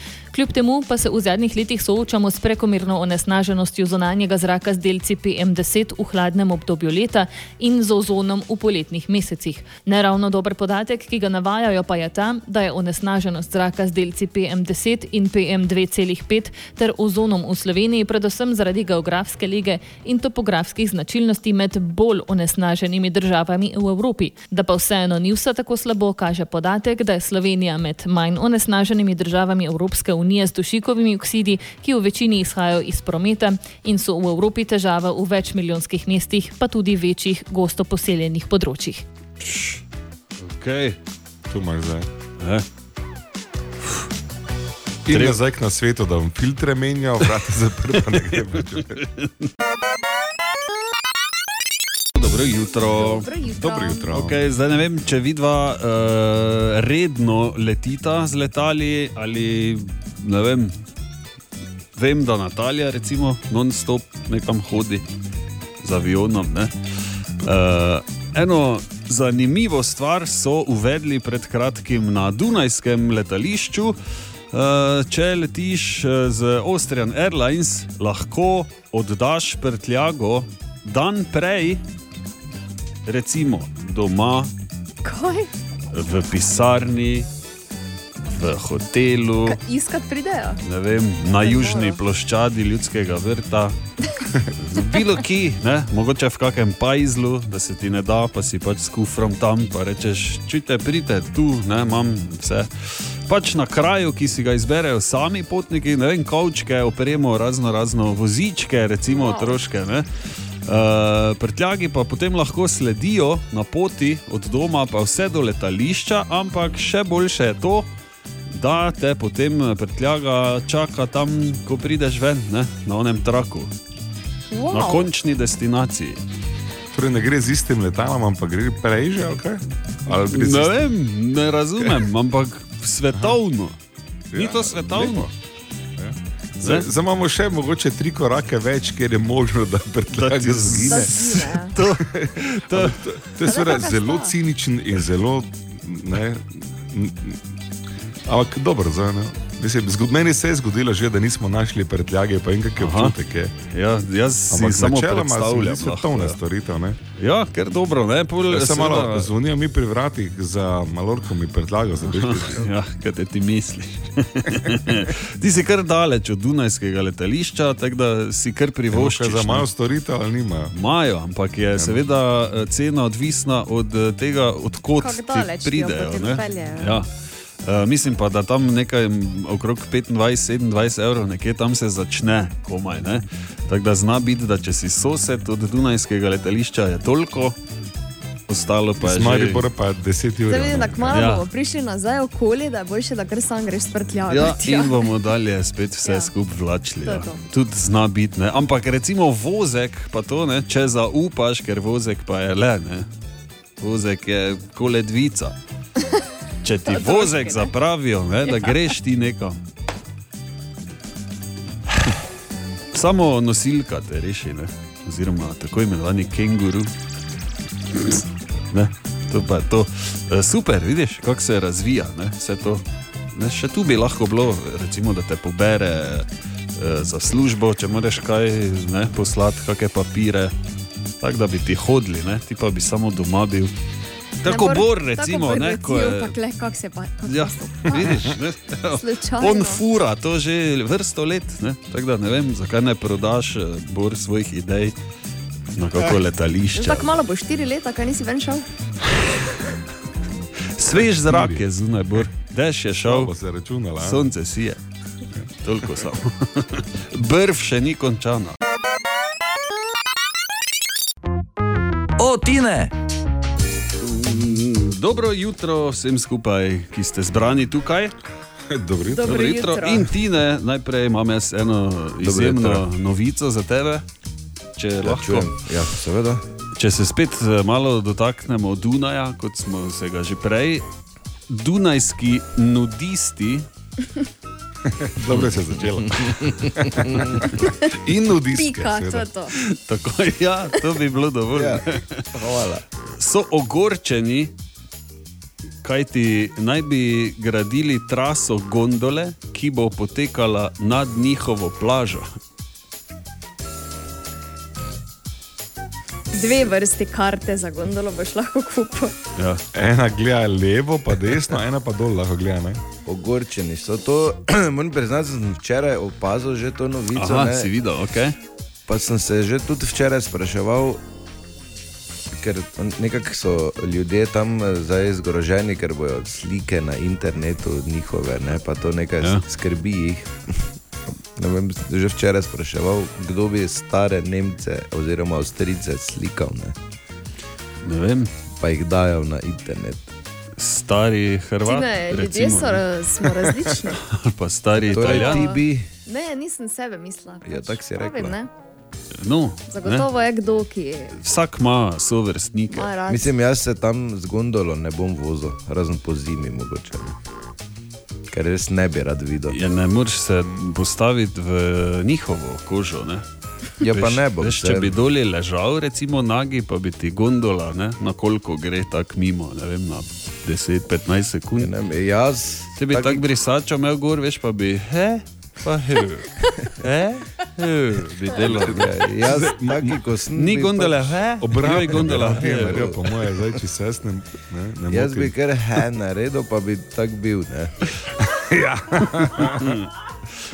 Kljub temu pa se v zadnjih letih soočamo s prekomerno onesnaženostjo zonanjega zraka z delci PM10 v hladnem obdobju leta in z ozonom v poletnih mesecih. Neravno dober podatek, ki ga navajajo, pa je ta, da je onesnaženost zraka z delci PM10 in PM2,5 ter ozonom v Sloveniji predvsem zaradi geografske lige in topografskih značilnosti med bolj onesnaženimi državami v Evropi. Da pa vseeno ni vse tako slabo, kaže podatek, da je Slovenija med manj onesnaženimi državami Evropske unije z dušikovimi oksidi, ki v večini izhajajo iz prometa in so v Evropi težava v večmilijonskih mestih, pa tudi večjih gosto poseljenih področjih. Okay. Tu imaš zdaj. Eh? In Treba- k na svetu, da bom filtre menjal, vrati zaprl, pa ne gre več. Dobro jutro. Dobro jutro. Dobro jutro. Okay, zdaj ne vem, če vidva uh, redno letita z letali ali ne vem. Vem, da Natalija recimo non-stop nekam hodi z avionom. ne. Uh, eno zanimivo stvar so uvedli pred kratkim na Dunajskem letališču. Uh, če letiš eh, z Austrian Airlines, lahko oddaš prtljago dan prej, recimo doma, Kaj? v pisarni, v hotelu, Ka- Iskat pridejo. ne vem, na južni ploščadi ljudskega vrta. Bilo ki, ne? mogoče v kakem pajzlu, da se ti ne da, pa si pač s kufrom tam, pa rečeš, čujte, pridite tu, ne, imam vse. Pač na kraju, ki si ga izberejo sami potniki, ne vem, kavčke, opremo, razno razno vozičke, recimo wow. otroške. Ne? Uh, prtljagi pa potem lahko sledijo na poti od doma pa vse do letališča, ampak še boljše je to, da te potem prtljaga čaka tam, ko prideš ven, ne? na onem traku, wow. na končni destinaciji. Torej ne gre z istim letalom, ampak gre prej že, ali kaj? Ali gre z Ne istim- vem, ne razumem, ampak svetovno. Ni Ja, to svetovno? lepo. Zdaj, zdaj imamo še mogoče tri korake več, ker je možno, da prtljaga zgine. Ja. To, to, To je seveda zelo ciničen in zelo. Ne, ampak dobro, zdaj, ne. Mislim, zgod, meni se je zgodilo že, da nismo našli prtljage, pa in kakšen občutek je. ja, jaz si samo se predstavljam. zdi svetovna lahko, storitev. Ne? ja. ja, ker dobro, ne, pol, Ja, Samo malo zvonijo mi pri vratih za malorko, mi predlagajo za bežke. Ja, kaj te ti misliš? ti si kar daleč od Dunajskega letališča, tako da si kar privoščiš. Če za ne. malo storitev ali nimajo. Imajo, ampak je seveda eh, cena odvisna od eh, tega, odkot ti pridejo. Ja. Uh, mislim pa, da tam nekaj okrog 25-27 evrov, nekje tam se začne komaj. ne. Tako da zna biti, da če si sosed od Dunajskega letališča, je toliko, ostalo pa je že. Maribora pa 10 ur. Zdaj da kmalo Ja. bomo prišli nazaj okoli, da je boljše, da kar sam greš s prtljago. Ja, tja. in bomo dalje spet vse Ja. ja. skupaj vlačili. To je Ja. to. Tudi zna biti. ne. Ampak recimo vozek, pa to ne, če zaupaš, ker vozek pa je le. Ne. Vozek je koledvica. Če ti vozek zapravijo, ne, da greš ti nekam. Samo nosilka te reši, ne? oziroma tako imenovani kenguru. Ne, to pa je to. E, Super, vidiš, kako se razvija ne, vse to. Ne, še tu bi lahko bilo, recimo, da te pobere e, za službo, če moraš kaj ne, poslati, kakšne papire, tako da bi ti hodili, ne, ti pa bi samo doma bil. Tako Ne, bor, tako recimo, Bor ne, ko recimo, je. pa gle, kako se pa. kako Ja, se pa- vidiš, ne? On fura to že vrsto let. ne. Tako da ne vem, zakaj ne prodaš eh, bor svojih idej na kako letališče. Tako malo bo štiri leta, kaj nisi ven šel. Svež zrak je zunaj, bor. dež je šel, se računala. a? sonce sije. Toliko samo. Brv še ni končana. O, Tine! Dobro jutro vsem skupaj, ki ste zbrani tukaj. Dobro jutro. Dobro jutro. In Tine, najprej imam jaz eno izjemno novico za tebe. Če Ja, lahko. čujem. Ja, seveda. Če se spet eh, malo dotaknemo Dunaja, kot smo se ga že prej, Dunajski nudisti, Dobro se je začelo. In nudiske. Pika, to je to. tako ja, to bi bilo dovolj. Ja. ne. Hvala. So ogorčeni, kajti naj bi gradili traso gondole, ki bo potekala nad njihovo plažo. Dve vrsti karte za gondolo boš lahko kupil. Ja. Ena gleda levo, pa desno, ena pa dol lahko gleda. Ne? Ogorčeni so to. Moram priznati, da sem včeraj opazil že to novico. Aha, ne. si videl, ok. Pa sem se že tudi včeraj spraševal, ker nekako so ljudje tam eh, zdaj zgroženi, ker bojo slike na internetu njihove, ne, pa to nekaj Ja. skrbi jih. Ne vem, že včeraj spraševal, kdo bi stare Nemce oziroma Avstrijce slikal, ne, Ne vem, pa jih dajal na internet. stari Hrvat. Tine, ljudje so, ne. smo različni. Pa stari Torej, Italijan. ti bi, Ne, nisem sebe mislila. Ja, tako si pravim, ne. No, ne. Zagotovo je kdo, ki Vsak ima sovrstnike. ima rad. mislim, jaz se tam z gondolo ne bom vozil, razen po zimi mogoče. Ker res ne bi rad videl. Ja, ne moreš se postaviti v njihovo kožo. Ne? Ja, pa Veš- ne bom. Veš, če bi dolje ležal, recimo nagi, pa bi ti gondola, ne, na koliko gre tako mimo, ne vem, na 10-15 sekund. Ja, ne jaz. Če bi taki- tako brisačo imel gor, veš, pa bi, he, pa he, he, he, bi delal. Ja, jaz, taki, ko sem, Ni pač- he, Obratno je gondola, je he. naredil, po moje, zdaj, če se jaz ne, ne, ne Jaz bi kar he naredil, pa bi tak bil. Ne?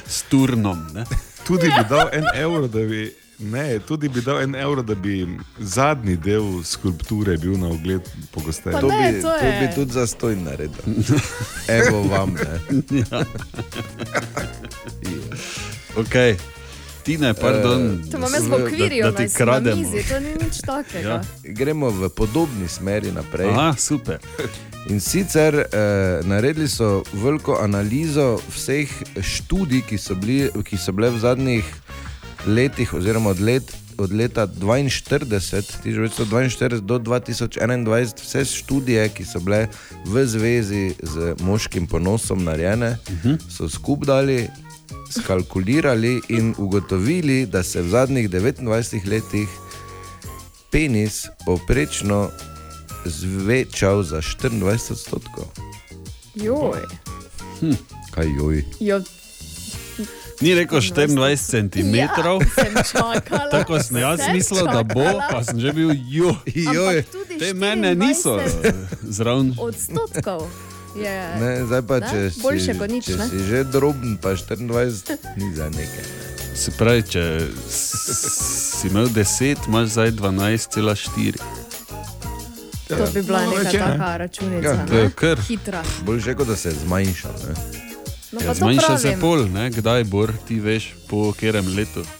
S turnom. Ne? Tudi bi dal en evro, da bi. Ne, tudi bi dal en evro, da bi zadnji del skulpture bil na ogled pogosteje. To, ne, bi, to to bi tudi zastoj naredil. Evo vam. Ne? Okay. Tine, pardon. To imam jaz v Da- okvirju, da ti na krademo. mizi, to ni nič takega. Ja. Gremo v podobni smeri naprej. Aha, super. In sicer eh, naredili so veliko analizo vseh študij, ki so, bili, ki so bile v zadnjih letih, oziroma od, let, od leta 42, 1942 do 2021, vse študije, ki so bile v zvezi z moškim ponosom narejene, uh -huh. so skupaj dali, skalkulirali in ugotovili, da se v zadnjih 29 letih penis povprečno zvečal za 24 odstotkov. Joj. Kaj joj? Jo, Ni rekel 24 cm. ja. Tako sem jaz mislil, da bo, pa sem že bil jo. Joj. Ampak tudi Te mene niso 24 zraven. Odstotkov. Je, Ne, zdaj pa, Ne? če, si, Boljše kot nič, če ne? si že droben, pa 24, ni za nekaj. Se pravi, če si imel 10, imaš zdaj 12,4. to bi bila malo neka ne? taka računica. Ja, to je ne? kar. Hitra. Boljše, kot da se je zmanjšal. Ne? No, Ja, zmanjša se pol, ne? kdaj bor, ti veš, po katerem letu.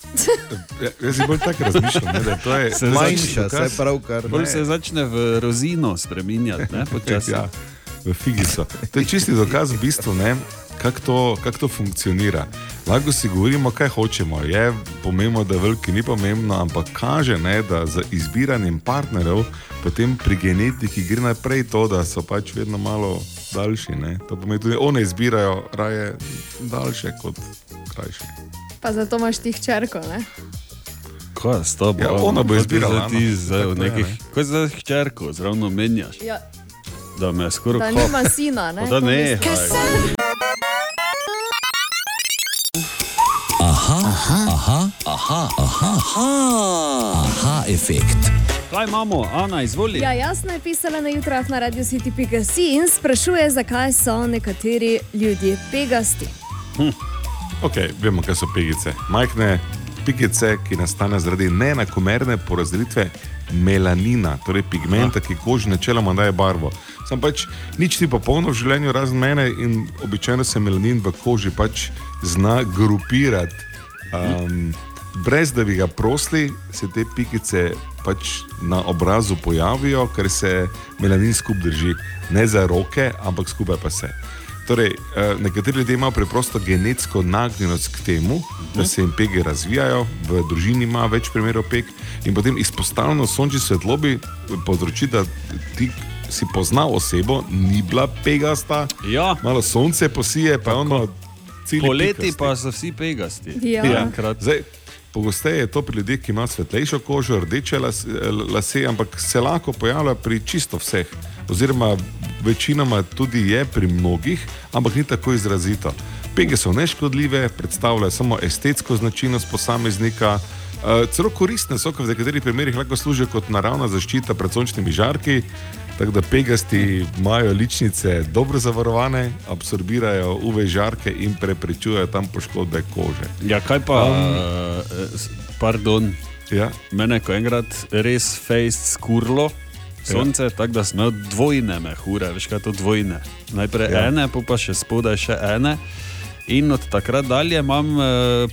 Ja, jaz si bolj tako razmišljam, ne, da to je Se Manjša, se pravkar. Bolj se začne v rozino spreminjati, ne počasi. Ja, v figiso. To je čisti dokaz, v bistvu, ne, kako to, kak to funkcionira. Lahko si govorimo, kaj hočemo. Je pomembno, da veliki, ni pomembno, ampak kaže, ne, da z izbiranjem partnerjev potem pri genetiki gre naprej to, da so pač vedno malo daljši. Ne. To pomeni tudi, one izbirajo raje daljše kot krajše. Pa zato imaš ti hčerko, ne? Kaj je s tabo? Ja, ona bo izbirala, Ti no. zdaj je, nekih, ne. kaj zdaj hčerko, zravno menjaš, Ja, da me skoraj da kap- nima sina, ne? Da to ne, mislim. haj. Aha, aha, aha, aha, aha, aha, aha, efekt. Kaj imamo, Ana, izvoli? Ja, jasno je pisala na jutrah na Radio City Pegasi in sprašuje, zakaj so nekateri ljudje pegasti. Okay, vemo, kaj so pegice. Majhne pikice, ki nastanejo zaradi neenakomerne porazdelitve melanina, torej pigmenta, ki koži načeloma daje barvo. Sam pač nič ni popolno v življenju, razen mene in običajno se melanin v koži pač zna grupirati. Um, brez da bi ga prosili, se te pikice pač na obrazu pojavijo, ker se melanin skupaj drži. Ne za roke, ampak skupaj pa se. Torej, eh, nekateri ljudje imajo preprosto genetsko nagnjenost k temu, da se jim pege razvijajo, v družini ima več primerov peg in potem izpostavljeno sončni svetlobi povzroči, da ti si poznal osebo, ni bila pegasta, Ja. malo sonce posije, pa je ono Poleti pikasti. pa so vsi pegasti. Ja. Enkrat. Zdaj, pogosteje je to pri ljudeh, ki imajo svetlejšo kožo, rdeče las, lase, ampak se lahko pojavlja pri čisto vseh. Oziroma, večinoma tudi je pri mnogih, ampak ni tako izrazito. Pege so neškodljive, predstavljajo samo estetsko značilnost posameznika. Uh, celo koristne so, ker v nekaterih primerih lahko služijo kot naravna zaščita pred sončnimi žarki, tako da pegasti imajo ličnice dobro zavarovane, absorbirajo UV žarke in preprečujejo tam poškodbe kože. Ja, kaj pa, Um, um, pardon, Ja. mene ko enkrat res fejst skurlo. Sonce, ja. tako da sem imel dvojne mehure, veš kaj to dvojne. Najprej ja. Ja. ene, pa, pa še spodaj še ene. In od takrat dalje imam uh,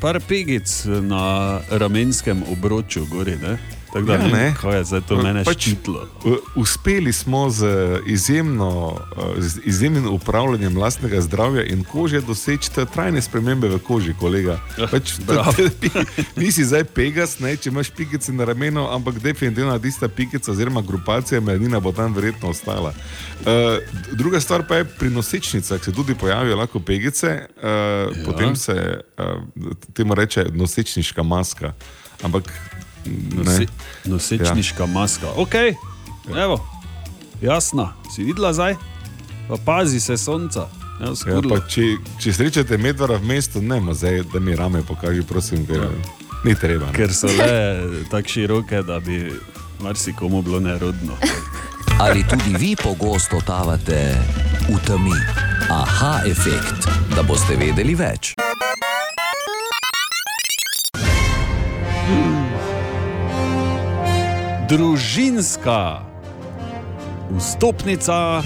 par pegic na ramenskem obroču, gori. Ne? Tako da Ja, ja, ne kaj je zdaj to mene Pač, ščitilo. uh, Uspeli smo z izjemno, uh, z izjemnim upravljanjem lastnega zdravja in kože doseči trajne spremembe v koži, kolega. Pač, bravo. nisi zdaj pegas, ne, če imaš pikice na ramenu, ampak definitivno tista pikica oziroma grupacija melanina bo tam verjetno ostala. Uh, druga stvar pa je pri nosečnicah, se tudi pojavijo lahko pegice, uh, ja. potem se uh, temu reče nosečniška maska. Ampak ne. Nosi, nosečniška ja. maska. Ok, evo, jasno, si videla zdaj, pa pazi se sonca. Ja, Ja, skurlo. pa če, če srečate medvara v mestu, ne, zdaj, da mi rame pokaži, prosim, ker ni treba. Ne. Ker so le tako široke, da bi marsikomu bilo nerodno. Ali tudi vi pogosto totavate v temi? Aha, efekt, da boste vedeli več. Družinska vstopnica,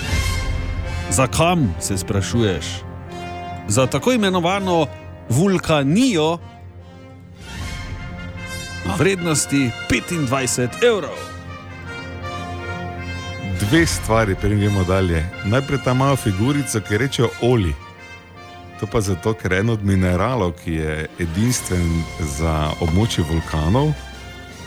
za kam se sprašuješ? Za tako imenovano vulkanijo vrednosti 25 evrov. Dve stvari, preden gremo dalje. Najprej ta mala figurica, ki rečejo oli. To pa zato, ker en od mineralov, ki je edinstven za območje vulkanov,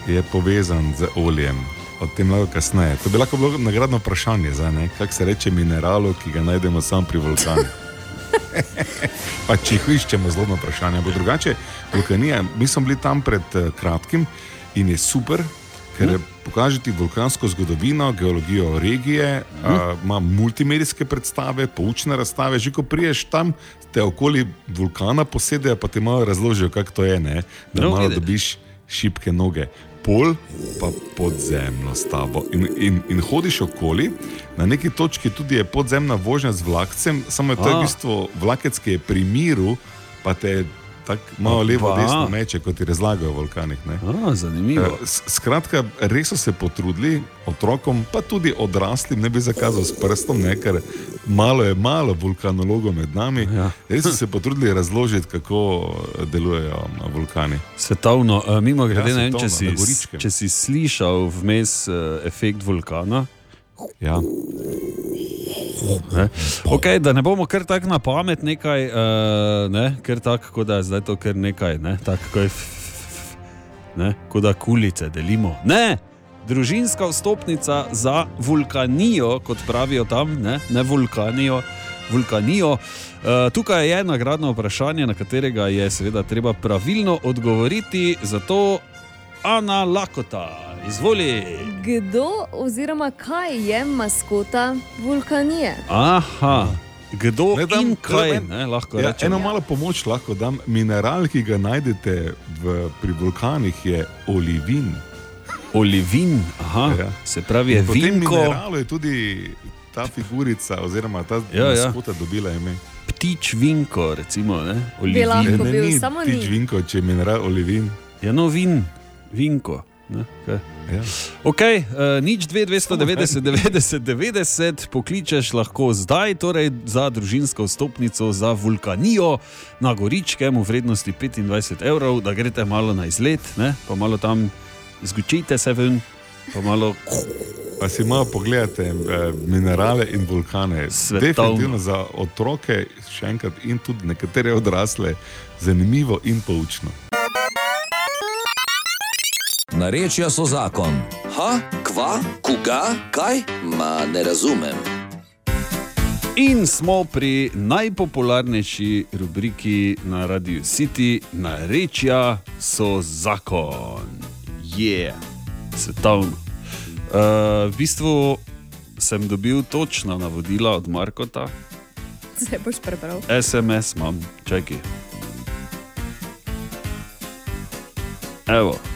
je povezan z oljem. O tem lahko kasneje. To bi lahko bilo nagradno vprašanje, za ne, kako se reče mineralu, ki ga najdemo samo pri vulkanih. pa če jih iščemo, zelo vprašanje. Ampak drugače, vulkanija, mi smo bili tam pred eh, kratkim in je super, ker pokaže ti vulkansko zgodovino, geologijo regije, a, ima multimedijske predstave, poučne razstave. Že ko priješ tam, te okoli vulkana posedejo, pa ti malo razložijo, kako to je, ne? da No, malo vidiš. dobiš šibke noge. Pol pa podzemno s tabo. In, in, in hodiš okoli, na neki točki tudi je podzemna vožnja z vlakcem, samo je to je v bistvu vlakec, ki je pri miru, pa te tako malo levo, desno meče, kot ti razlagajo o vulkanih. A, zanimivo. Eh, Skratka, res so se potrudili otrokom, pa tudi odraslim, ne bi zakazal s prstom, ne, ker malo je malo vulkanologov med nami. Ja. Res so se potrudili razložiti, kako delujejo vulkani. Svetovno, uh, mimo grede, Ja, ne vem, če, svetovno, si, če si slišal vmes uh, efekt vulkana. Ja. Ne? Okay, da ne bomo kar tako na pamet nekaj, uh, ne? ker tako, da je zdaj to kar nekaj, ne? tako je, ne? kot da kulice delimo. Ne, družinska vstopnica za vulkanijo, kot pravijo tam, ne, ne vulkanijo, vulkanijo. Uh, tukaj je nagradno vprašanje, na katerega je seveda treba pravilno odgovoriti. Zato Ana Lakota, izvoli. Kdo oziroma kaj je maskota vulkanije? Aha, kdo Ne, dam- in kaj en- ne, lahko Ja, rečemo. eno malo pomoč lahko dam. Mineral, ki ga najdete v, pri vulkanih, je olivin. Olivin, aha, Ja. se pravi, je In po tem vinko, mineralu je tudi ta figurica, oziroma ta Ja, ja. maskota dobila ime. ptič vinko, recimo, ne, Bi lahko olivin. bil, ni samo ptič ni. vinko, če je mineral olivin. Ja, no, vin, vinko. Kaj. Ja. Ok, uh, nič 2, 290, 90, 90, pokličeš lahko zdaj, torej za družinsko vstopnico za vulkanijo na Goričkem v vrednosti 25 evrov, da greste malo na izlet, ne, pa malo tam zgučite se ven, pa malo. Pa si malo pogledate eh, minerale in vulkane. Svetovno. Definitivno za otroke, še enkrat, in tudi nekatere odrasle, zanimivo in poučno. Narečja so zakon. Ha, kva, koga, kaj? Ma ne razumem. In smo pri najpopularnejši rubriki na Radio City, narečja so zakon. Je, yeah. svetovno. Uh, v bistvu sem dobil točna navodila od Markota, Se boš prebral. SMS imam, čakaj. Evo.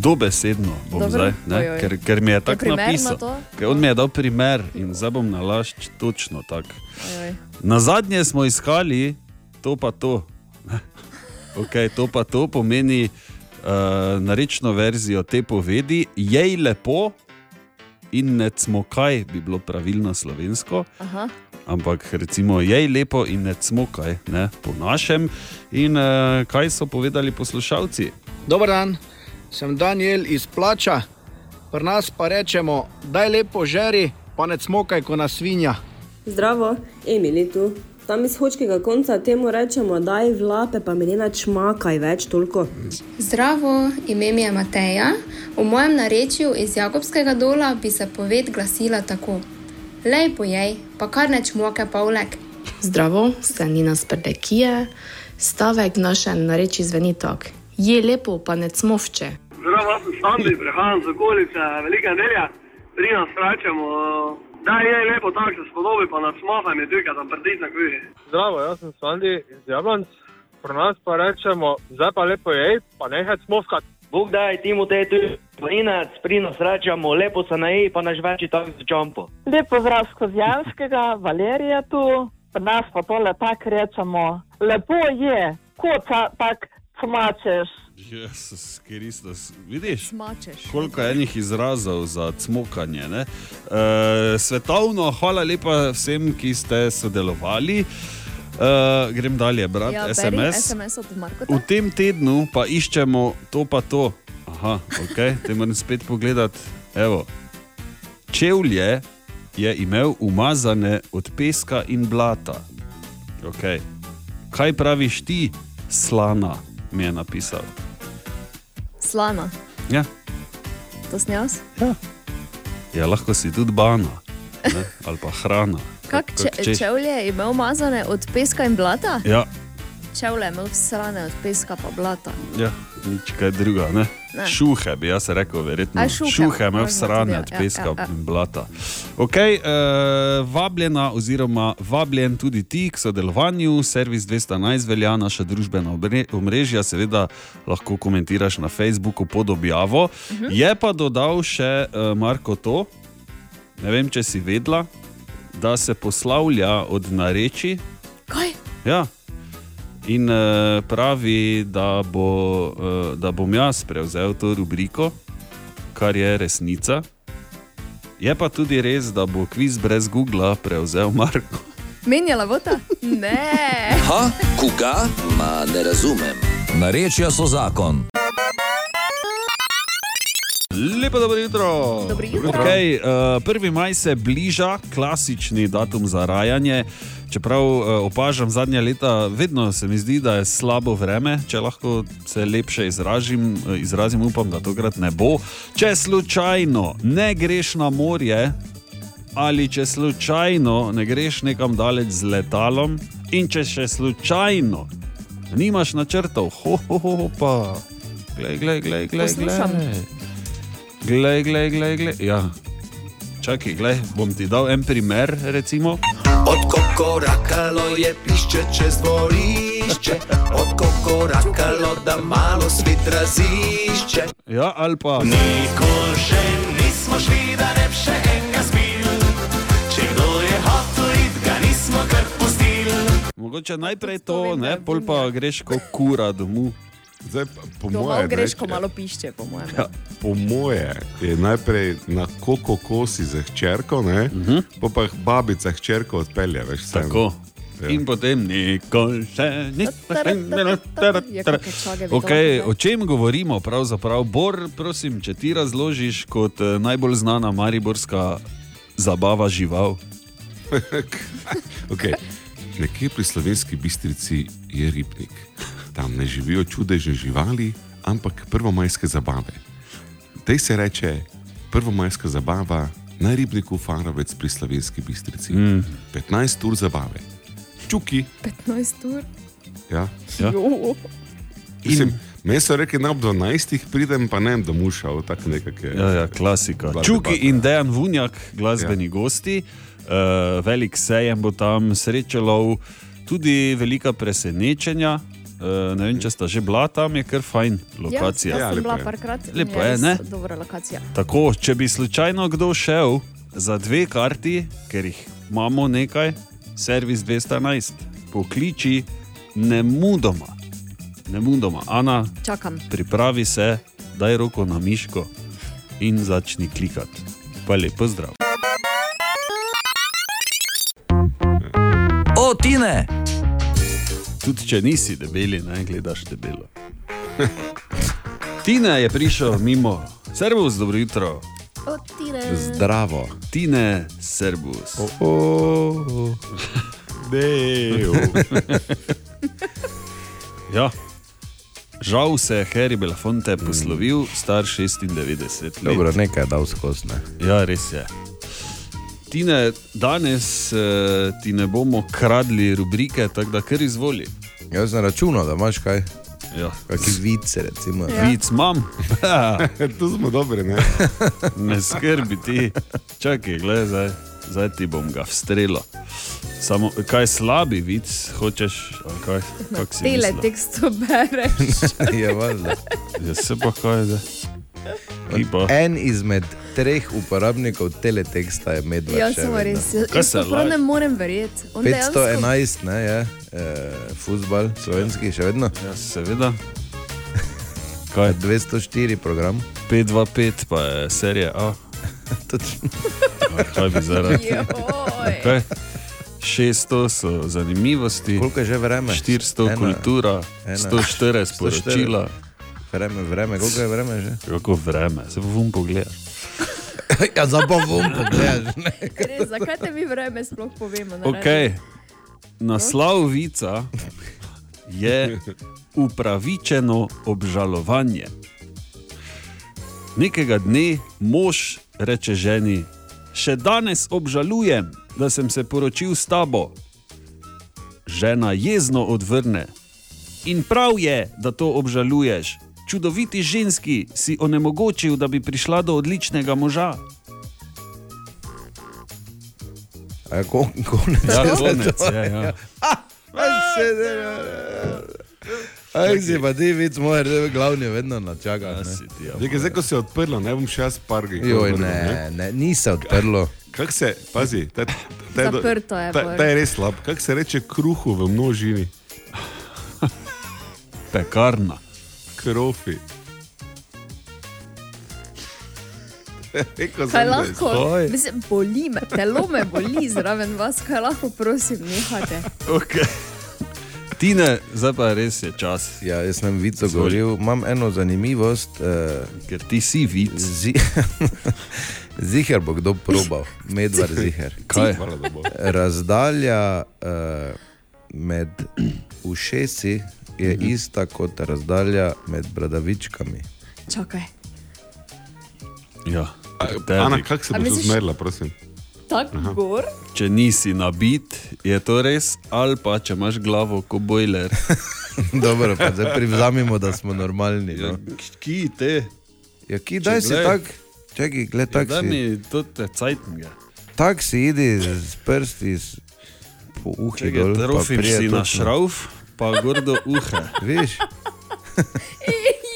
Dobesedno bom Dobro, zdaj, ne, ojoj. ker, ker mi je tako na napisal. to? Ker on mi je dal primer in zdaj bom nalašč točno tako. Na zadnje smo iskali to pa to. okay, to pa to pomeni uh, narečno verzijo te povedi, jej lepo in ne cmokaj, bi bilo pravilno slovensko. Aha. Ampak recimo jej lepo in ne cmokaj, ne, po našem. In uh, kaj so povedali poslušalci? Dober dan, sem Daniel iz Plača. Pri nas pa rečemo, daj lepo žeri, pa ne smokaj, ko nas svinja. Zdravo, Emili tu. Tam iz hočkega konca temu rečemo, daj vlape, pa mi ne načmakaj več toliko. Zdravo, ime mi je Mateja. V mojem narečju iz Jakobskega dola bi se poved glasila tako: Lepo jej, pa kar neč moke pavlek. Zdravo, sem Nina Sprdekije. Stavek v našem nareči zveni tako: Je lepo, pa ne. Zdravo, jaz sem Sandi, prihajam z okolice Velika Nelja, pri nas rečemo, da je lepo tako, se spodobi, pa nas smahaj mi tukaj, tam prdiš na kuhi. Zdravo, jaz sem Sandi iz Jablonc. Pri nas pa rečemo, zdaj pa lepo je, pa nehaj smovkat. Bog daj timu te tu, plinac, pri nas rečemo, lepo se naji, pa naš več tako z čompo. Lepo zdrav skozi Janskega, Valerija tu, pri nas pa tole tako rečemo. Lepo je, kot tako cmačeš. Jezus Kristus, vidiš? Smačeš. Koliko je enih izrazov za cmokanje. E, svetovno, hvala lepa vsem, ki ste sodelovali. E, grem dalje, brat, Ja, beri SMS. SMS od Markota. V tem tednu pa iščemo to pa to. Aha, ok, te moram spet pogledati. Evo. Čevlje je imel umazane od peska in blata. Okay. Kaj praviš ti, slana, mi je napisal. Slana, Ja, to sem jaz. Ja. ja lahko si tudi bana ne? ali pa hrana. Kak če, češ. čevlje je imel mazane od peska in blata? Ja, Čevlje je imel srane od peska pa blata. ja, nič kaj druga. Ne? Ne. Šuhe bi jaz rekel, verjetno. A, šuhe, šuhe možno srane od ja, peska ja, ja. in blata. Okay, uh, vabljena, oziroma vabljen tudi ti k sodelovanju. Servis 211 velja naša družbena omrežja, seveda lahko komentiraš na Facebooku pod objavo. Mhm. Je pa dodal še uh, Marko to, ne vem, če si vedela, da se poslavlja od nareči. Kaj? Ja. In uh, pravi, da, bo, uh, da bom jaz prevzel to rubriko, kar je resnica. Je pa tudi res, da bo kviz brez Google prevzel Marko. Menjala vota? Ne. Ha, koga? Ma ne razumem. Narečja so zakon. Lepo dobro jutro. Dobro jutro. Okay, uh, 1. maj se bliža, klasični datum za rajanje. Čeprav uh, opažam zadnja leta, vedno se mi zdi, da je slabo vreme, če lahko se lepše izražim, uh, izrazim, upam, da tokrat ne bo. Če slučajno ne greš na morje, ali če slučajno ne greš nekam daleč z letalom, in če še slučajno nimaš načrtov, ho, ho, ho, ho pa. Glej, glej, glej, glej, Poslušam. Glej, glej, glej, glej. Ja. Čakaj, glej, bom ti dal en primer, recimo. Od kokorakalo je pišče čez dvorišče, od kokorakalo da malo svet razišče. Ja, ali pa. Nikoli še nismo šli, da ne bi še enega spil. Če kdo je hotel id, ga nismo kar pustili. Mogoče najprej to, ne, pol pa greš kot kura domov. Zdaj, pa, po Doma moje, greš, ne, ko malo pišče, po mojem. Ja, po moje je najprej na koko kosi za hčerko, uh -huh. pa jih babica hčerko odpelje. Veš, vseeno. Tako. Ja. In potem nikoli še čage bi Okay, o čem govorimo pravzaprav? Bor, prosim, če ti razložiš kot eh, najbolj znana mariborska zabava žival. okay. Nekje pri slovenski bistrici je ribnik. Tam ne živijo čudežne živali, ampak prvomajske zabave. Tej se reče prvomajska zabava na ribniku Farovec pri slovenski bistrici. Mm. 15 ur zabave. Čuki. 15 ur. Ja. Ja. Jo. Mislim, Meni so rekli, da ob 12 pridem, pa ne vem, da mušal, tako nekako je. Ja, ja, klasika. Čuki in Dejan Vunjak, glasbeni ja. gosti, uh, velik sejem bo tam, srečelov, tudi velika presenečenja. Uh, ne vem, če sta že bila tam, je kar fajn lokacija. Ja, jaz sem bila parkrat. Lepo je, ne? Dobra lokacija. Tako, če bi slučajno kdo šel za dve karti, ker jih imamo nekaj, servis 211, pokliči ne mudoma. Ne mudoma, Ana, Čakam. pripravi se, daj roko na miško in začni klikati. Pa lepo zdrav. O, Tine! Tudi če nisi debeli, ne gledaš debelo. Tina je prišel mimo, servus, dobro jutro. Zdravo. Tine, servus. Oh, oh. Deo. ja. Žal se je Harry Belafonte poslovil, star 96 let. Dobro, nekaj je dal skozi. Ne? Ja, res je. Tine, danes eh, ti ne bomo kradli rubrike, tako da kar izvoli. Jaz sem računal, da imaš kaj. Ja. Kakšne vice, recimo. Ja. Vic imam. tu smo dobri, ne? ne skrbi ti. Čakaj, gledaj, zdaj, zdaj ti bom ga vstrelil. Samo kaj slabi vic, hočeš, ali kaj? kak si Tele tekstu bereš. je valjda. Ja, se pa kaj zdaj. En izmed treh uporabnikov teleteksta je medved. Ja, samo res. Jaz, prav ne morem verjeti. On dejansko- 511 ne, je e, futbol, slovenski še vedno. Ja, seveda. Kaj? 204 program. 525 pa je serija A. Točno. Kaj bi zaradi? Okay. 600 so zanimivosti, Koliko je že vreme? 400 Ena. kultura, Ena. 104 sporočila. Vreme, vreme, koliko je vreme že? Kako vreme, se bom pogledal. ja, za bom pogledaš. ne. Res, zakaj te mi vreme sploh povemo? na Okay. Naslov vica je upravičeno obžalovanje. Nekega dne mož reče ženi: Še danes obžalujem, da sem se poročil s tabo. Žena jezno odvrne: In prav je, da to obžaluješ. Čudoviti ženski si onemogočil, da bi prišla do odličnega moža. A, kon, konec. Ja, konec je, ja. Aj si pa ti, vic, moj glavni vedno načaka. Nekaj, zdaj, ko se je odprlo, ne bom še jaz pargi. Joj, ne, ne, ni se odprlo. Kako se, pazi, ta, ta, ta, je Zaprto je, Ta, ta je res slab. Kako se reče kruhu v množini? Pekarna. Krofi. Rekel Kaj sem, da je lahko? slab. Mislim, boli me, telo me boli zraven vas, kaj lahko, prosim, nehate. Okay. Tine, zdaj pa res je čas. Ja, jaz sem vico govoril, imam eno zanimivost. Uh, Ker ti si vic. Zi ziher bo kdo probal, medvard ziher. Kaj? Hvala, da bo. Razdalja uh, med ušesi je Mhm. ista kot razdalja med bradavičkami. Čakaj. Ja. Ana, kako se A boš zmerila, prosim? Tako gor. Če nisi nabit, je to res, ali pa če imaš glavo kot bojler. Dobro, pa zdaj privzamemo, da smo normalni. No. Ki te? Ja, ki Če daj si glej. tak, čakaj, gled tak Daj si. mi to te cajtnge. Tak si idi z prsti, s- po uhi dol. pa trofiš si na točno. šrauf, pa gor do uha. Viš?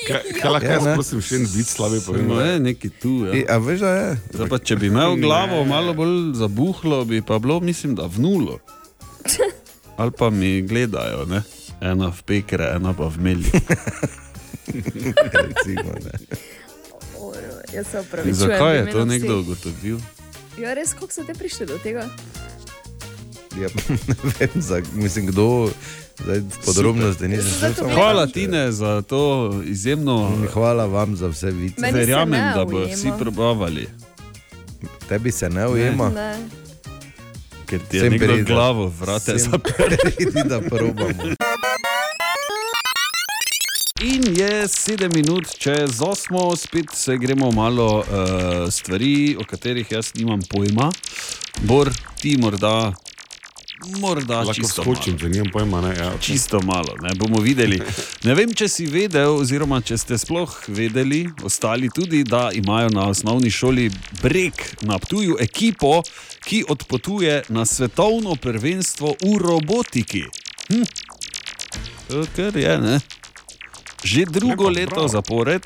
Kaj, kaj lahko Ja, jaz, prosim, še en vid slabe povem? No, je neki tu. Ja. a veš, da je? Zdaj Pa, če bi imel glavo malo bolj zabuhlo, bi pa bilo, mislim, da vnulo. Ali pa mi gledajo, ne? ena v pekre, ena pa v meli. Recimo, ne. Jaz se opravičujem. Zakaj je to nekdo ugotovil? Ja, res, kako so te prišli do tega? Ja, ne vem, za, mislim, kdo zdaj podrobnosti nisem Zato šel. samo- Hvala Tine za to izjemno. Hvala vam za vse vice. Meni se Verjamem, ne da ujema. vsi probavali. Tebi se ne ujema. Ne. Ker ti je nekdo pride. glavo, vrate Sem zaprl. pridi, da probamo. In je sedem minut, čez osmo, spet se gremo malo uh, stvari, o katerih jaz nimam pojma. Bor, ti morda, morda Lahko čisto skočim, če nimam pojma. Ne, ja. Čisto malo, ne bomo videli. Ne vem, če si vedel, oziroma če ste sploh vedeli, ostali tudi, da imajo na osnovni šoli Brek na Ptuju ekipo, ki odpotuje na svetovno prvenstvo v robotiki. Hm. To kar je, ne? Že drugo leto zapored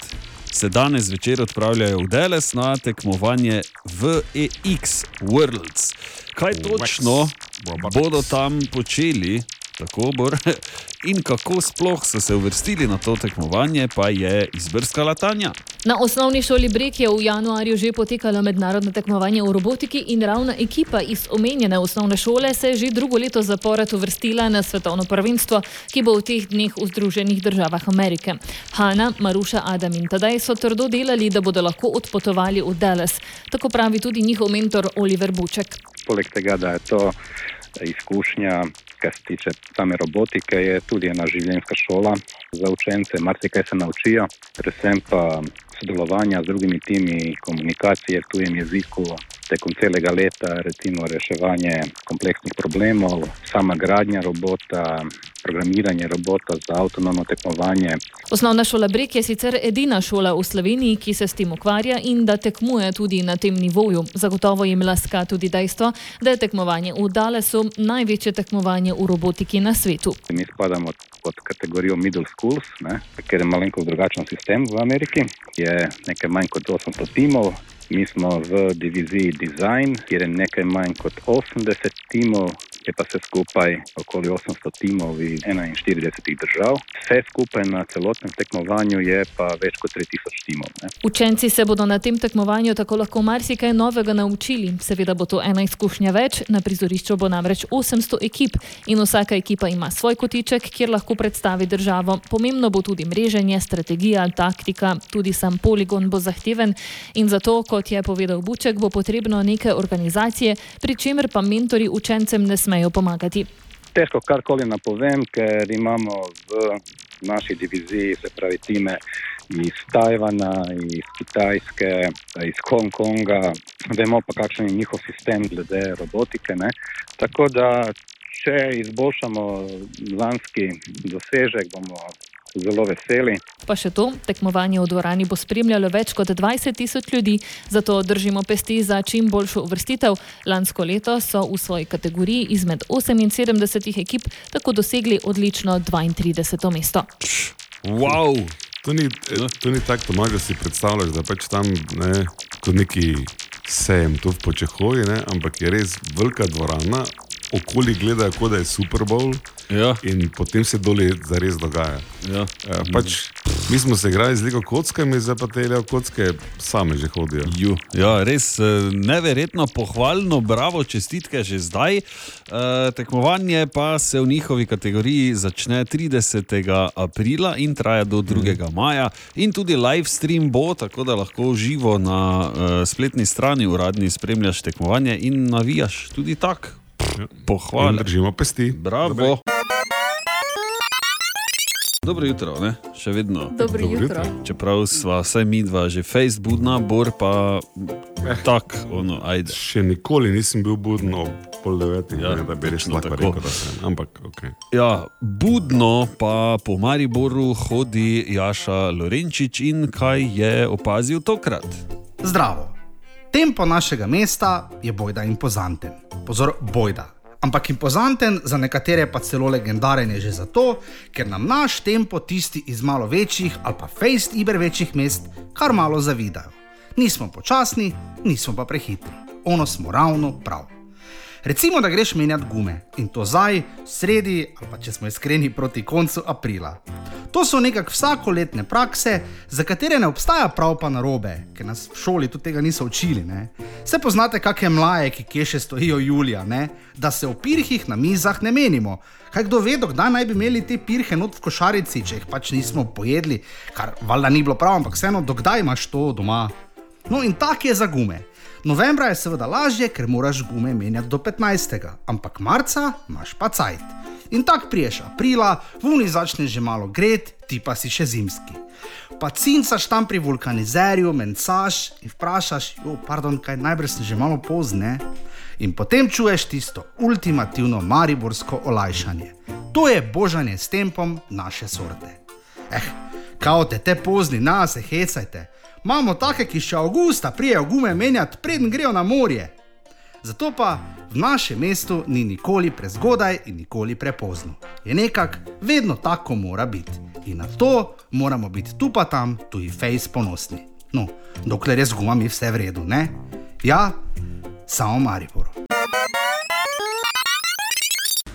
se danes zvečer odpravljajo v Deles na tekmovanje VEX Worlds. Kaj točno bodo tam počeli, tako bor, in kako sploh so se uvrstili na to tekmovanje, pa je izbrskala Tanja. Na osnovni šoli Brek je v januarju že potekalo mednarodno tekmovanje v robotiki in ravna ekipa iz omenjene osnovne šole se je že drugo leto zapored uvrstila na svetovno prvenstvo, ki bo v teh dneh v Združenih državah Amerike. Hanna, Maruša, Adam in Tadej so trdo delali, da bodo lahko odpotovali v Dallas. Tako pravi tudi njihov mentor Oliver Buček. Poleg tega, da je to izkušnja, kar se tiče same robotike, je tudi ena življenjska šola za učence, marsikaj se naučijo, predvsem pa sodelovanja z drugimi timi, komunikacije v tujem jeziku tekom celega leta, recimo reševanje kompleksnih problemov, sama gradnja robota, programiranje robota za avtonomno tekmovanje. Osnovna šola Brek je sicer edina šola v Sloveniji, ki se s tem ukvarja in da tekmuje tudi na tem nivoju. Zagotovo jim laska tudi dejstvo, da je tekmovanje v Dallasu največje tekmovanje v robotiki na svetu. Mi spadamo pod kategorijo middle schools, ne, ker je malenkost drugačen sistem v Ameriki. Je nekaj manj kot 800 timov, mi smo v diviziji design, kjer je nekaj manj kot 80 timov, je pa vse skupaj okoli 800 timov iz 41 držav. Vse skupaj na celotnem tekmovanju je pa več kot 3000 timov. Ne. Učenci se bodo na tem tekmovanju tako lahko marsikaj novega naučili. Seveda bo to ena izkušnja več, na prizorišču bo namreč 800 ekip in vsaka ekipa ima svoj kotiček, kjer lahko predstavi državo. Pomembno bo tudi mreženje, strategija, taktika, tudi sam poligon bo zahteven in zato, kot je povedal Buček, bo potrebno neke organizacije, pri čemer pa mentori učencem ne smejo pomagati. Težko karkoli napovem, ker imamo v naši diviziji, se pravi, time iz Tajvana, iz Kitajske, iz Hongkonga, vemo pa, kakšen je njihov sistem glede robotike. Ne? Tako da, če izboljšamo lanski dosežek, bomo zelo veseli. Pa še to, tekmovanje v dvorani bo spremljalo več kot 20 tisoč ljudi, zato držimo pesti za čim boljšo uvrstitev. Lansko leto so v svoji kategoriji izmed 78 ekip tako dosegli odlično 32. mesto. Wow. To ni, to ni tako, Tomaž, da si predstavljaš, da pač tam ne, kot neki sejem tu v Počehovi, ne, ampak je res velika dvorana, okoli gledajo, kot da je Super Bowl. Ja. In potem se dolje zares dogaja. Ja. Ja, pač, mi smo se igrali z liko kockami, zdaj pa te levo kocke same že hodijo. Ju. Ja, res eh, neverjetno pohvalno, bravo, čestitke že zdaj. E, tekmovanje pa se v njihovi kategoriji začne 30. aprila in traja do 2. maja. In tudi live stream bo, tako da lahko živo na e, spletni strani uradni spremljaš tekmovanje in navijaš tudi tak. Pohvala. In držimo pesti. Bravo. Dobro jutro, ne? še vedno. Dobro Dobro jutro. jutro. Čeprav sva vsaj mi dva že Facebookna, Bor pa tak, ono, ajde. Še nikoli nisem bil buden ob pol devetih, ja, da bi lahko tako. rekel, da sem. Ampak, ok. Ja, budno pa po Mariboru hodi Jaša Lorenčič in kaj je opazil tokrat? Zdravo. Tempo našega mesta je bojda impozanten. Pozor, bojda. Ampak impozanten, za nekatere pa celo legendaren je že zato, ker nam naš tempo tisti iz malo večjih ali pa fejst iber večjih mest kar malo zavidajo. Nismo počasni, nismo pa prehitri. Ono smo ravno prav. Recimo, da greš menjati gume in to zdaj, sredi ali pa če smo iskreni proti koncu aprila. To so nekako vsakoletne prakse, za katere ne obstaja prav pa narobe, ker nas v šoli tudi tega niso učili. Ne? Se poznate, kakšne mlaje, ki kje še stojijo julija, ne? da se o pirhih na mizah ne menimo. Kaj kdo ve, kdaj naj bi imeli te pirhe not v košarici, če jih pač nismo pojedli, kar valjda ni bilo prav, ampak vseeno, dokdaj imaš to doma. No in tak je za gume. Novembra je seveda lažje, ker moraš gume menjati do 15. ampak marca imaš pa cajt. In tako priješ aprila, vuni začne že malo gret, ti pa si še zimski. Pa cincaš tam pri vulkanizerju, mencaš in vprašaš, jo, pardon, kaj najbrž sem že malo pozne. In potem čuješ tisto ultimativno mariborsko olajšanje. To je božanje s tempom naše sorte. Eh, kao te te pozni, na se hecajte. Imamo take, ki še avgusta prijejo gume menjati, preden grejo na morje. Zato pa v našem mestu ni nikoli prezgodaj in nikoli prepozno. Je nekako vedno tako mora biti. In na to moramo biti tu pa tam tudi fejs ponosni. No, dokler je z gumami vse v redu, ne? Ja, samo Maribor.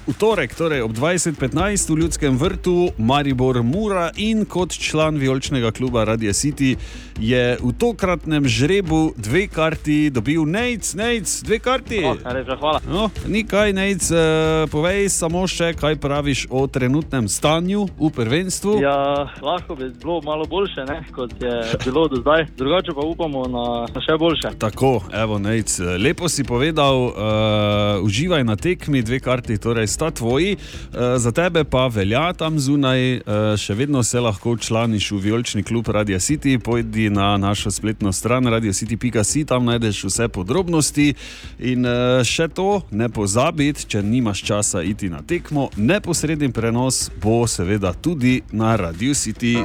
V torek, torej ob 20:15 v Ljudskem vrtu, Maribor Mura in kot član vijoličnega kluba Radio City je v tokratnem žrebu dve karti dobil Nec, Nec, dve karti. O, res, hvala. No, ni kaj, Nec, uh, povej samo še, kaj praviš o trenutnem stanju v prvenstvu. Ja, lahko bi bilo malo boljše, ne, kot je bilo do zdaj. Drugače pa upamo na, na še boljše. Tako, evo, Nec, lepo si povedal, uh, uživaj na tekmi, dve karti, torej sta tvoji, uh, za tebe pa velja tam zunaj, uh, še vedno se lahko članiš v vijolični klub Radio City, pojdi na našo spletno stran radiocity.si, tam najdeš vse podrobnosti. In uh, še to, ne pozabiti, če nimaš časa iti na tekmo, neposredni prenos bo seveda tudi na Radio City.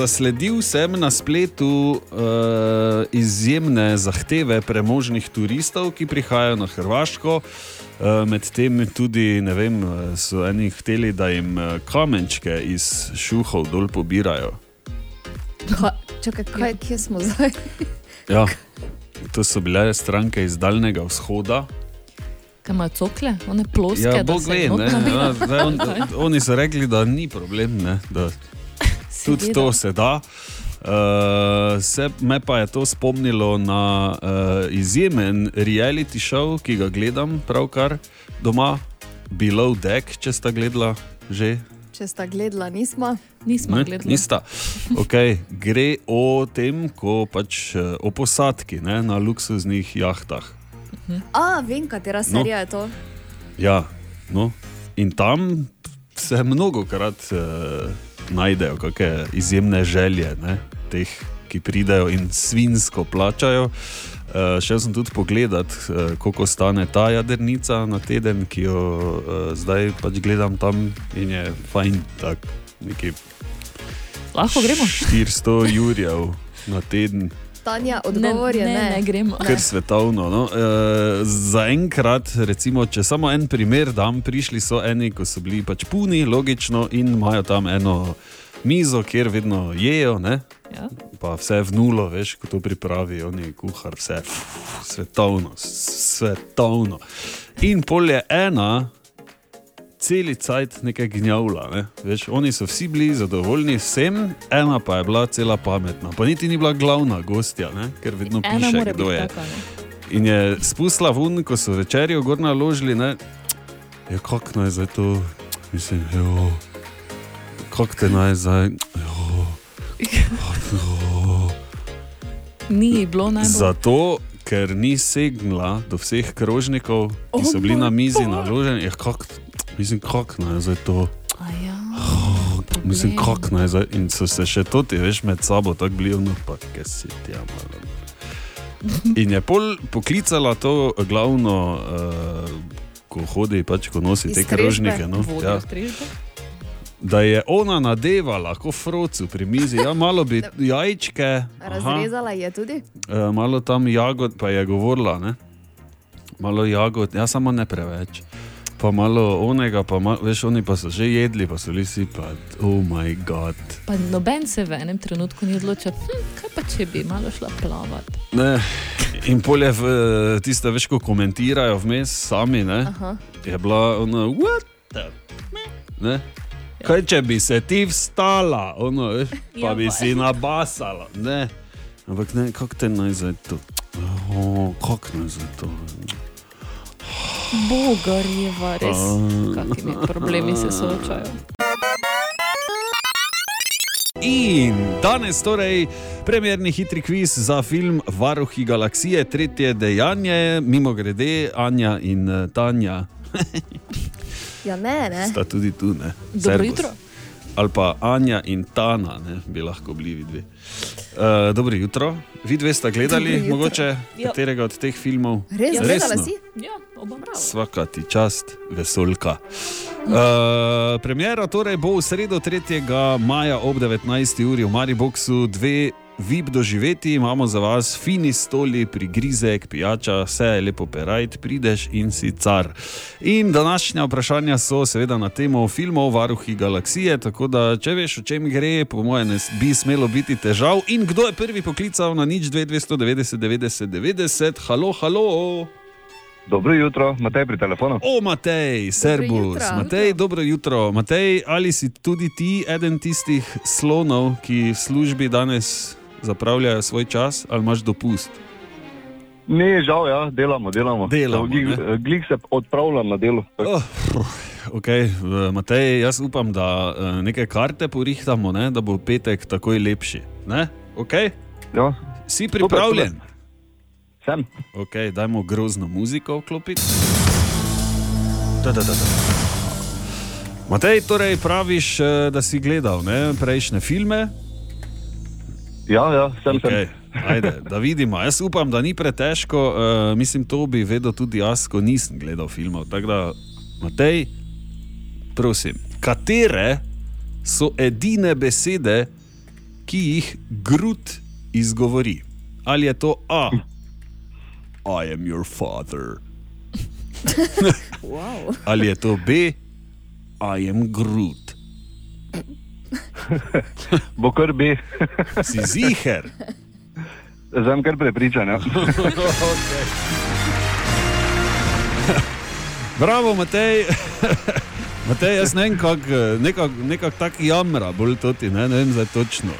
Zasledil sem na spletu uh, izjemne zahteve premožnih turistov, ki prihajajo na Hrvaško. Uh, Medtem tudi, ne vem, eh, so eni hteli, da jim eh, kamenčke iz šuhov dol pobirajo. Ha, čakaj, kaj, kje smo zdaj? Ja, to so bile stranke iz Daljnega vzhoda. Kaj imajo cokle, one ploske? Ja, Bog se ve, ne, nabira? ja, zdaj on, oni so rekli, da ni problem, ne, da tudi Seveda. to se da. Uh, se, me pa je to spomnilo na uh, izjemen reality show, ki ga gledam pravkar doma, Below Deck, če sta gledala že. Če sta gledala, nismo. Nismo Ne, nista. Okay, gre o tem, ko pač eh, o posadki ne, na luksuznih jahtah. A, vem, katera No. serija je to. Ja, no. In tam se mnogo krat uh, najdejo kakšne izjemne želje ne, teh, ki pridejo in svinsko plačajo. Uh, šel sem tudi pogledat, uh, koliko stane ta jadrnica na teden, ki jo uh, zdaj pač gledam tam in je fajn, tako neki Lahko gremo. 400 jurjev na teden. Tanja, odgovor je ne, ne. ne gremo. Kar svetovno. No? E, Zaenkrat, recimo, če samo en primer dam, prišli so eni, ko so bili pač puni, logično, in imajo tam eno mizo, kjer vedno jejo, ne? Ja. pa vse v nulo, veš, ko to pripravi, oni kuhar, vse svetovno, svetovno. In pol je ena. Celi cajt nekaj gnjavla. Ne? Veš, oni so vsi bili zadovoljni, vsem, ena pa je bila cela pametna, pa niti ni bila glavna gostja, ne? ker vedno Ena piše, kdo je. taka, ne. In je spustila ven, ko so večerjo gor naložili, ne, je kako naj zdaj to, mislim, jo, kako te naj zdaj, jo, jo. Ni bilo najbolj. Zato, ker ni segnila do vseh krožnikov, ki so bili na mizi naloženi, je kako, mislim, kako naj zdaj to. Ja. Mislim, Ne. kako naj zdaj. In so se še toti, veš, med sabo tako bili, no pa kaj si ti, ja, malo. In je pol poklicala to glavno, uh, ko hodi, pač, ko nosi te krožnike. No, ja, da je ona nadevala, kot frocu pri mizi, ja, malo bi jajčke, aha, Razrezala je tudi. uh, malo tam jagod, pa je govorila, ne? malo jagod, ja, samo ne preveč. Pa malo onega, pa malo, veš, oni pa so že jedli, pa so lisi, pa oh moj bog. Pa noben se v enem trenutku ni odločil, hm, kaj pa če bi malo šla plavati. Ne. In polje tiste, veš, ko komentirajo vmes sami, ne, Aha. je bila ona, what the ne? Kaj če bi se ti vstala, ono, veš, pa Ja, bi si nabasala. Ne. Ampak ne, kako te naj zdaj to? Oh, kako naj zdaj to? Bogarjeva, res, A. kakimi problemi se soočajo. In danes torej premjerni hitri kviz za film Varuhi galaksije, tretje dejanje, mimo grede Anja in eh, Tanja Ja, ne, ne. sta tudi tu. Ne? Dobro Servus. jutro. Ali pa Anja in Tana, ne? bi lahko bili vidvi. Uh, dobro jutro, vi dve sta gledali, mogoče Ja. katerega od teh filmov? Res, Ja, gledala resno? si? Ja, oba bravo. Svaka ti čast, vesolka. Uh, premjera torej bo v sredo 3. maja ob 19. uri v Mariboku, dve VIP doživeti, imamo za vas fini stoli, prigrizek, pijača, vse je lepo perajt, prideš in si car. In današnja vprašanja so seveda na temo filmov Varuhi galaksije, tako da če veš, o čem gre, po mojem, ne bi smelo biti težav. In kdo je prvi poklical na nič 290 90 90, halo, halo. Dobro jutro, Matej pri telefonu. O, Matej, servus. jutro. Matej, dobro jutro. Matej, ali si tudi ti eden tistih slonov, ki v službi danes zapravljajo svoj čas, ali imaš dopust? Ni žal, ja, delamo, delamo. Delamo, Glik, ne? glik se odpravljam na delo. Oh, okay. Matej, jaz upam, da eh, neke karte porihtamo, ne? da bo petek takoj lepši. Ne? Okay? Ja. Si pripravljen? super. Sem. Okay, dajmo grozno muziko vklopiti. Da, da, da, da. Matej, torej praviš, eh, da si gledal ne, prejšnje filme? Ja, ja, sem okay. Ajde, da vidimo. Jaz upam, da ni pretežko. Uh, mislim, to bi vedel tudi jaz, ko nisem gledal filmov. Tako da, Matej, prosim, katere so edine besede, ki jih Grut izgovori? Ali je to A? I am your father. Wow. Ali je to B? I am Groot. Bo kar bi. Si ziher. Sem kar prepričan. Ja. Bravo, Matej. Matej, jaz ne vem, kako nekak, nekak tak jamra, bolj toti, ne, ne vem zdaj točno.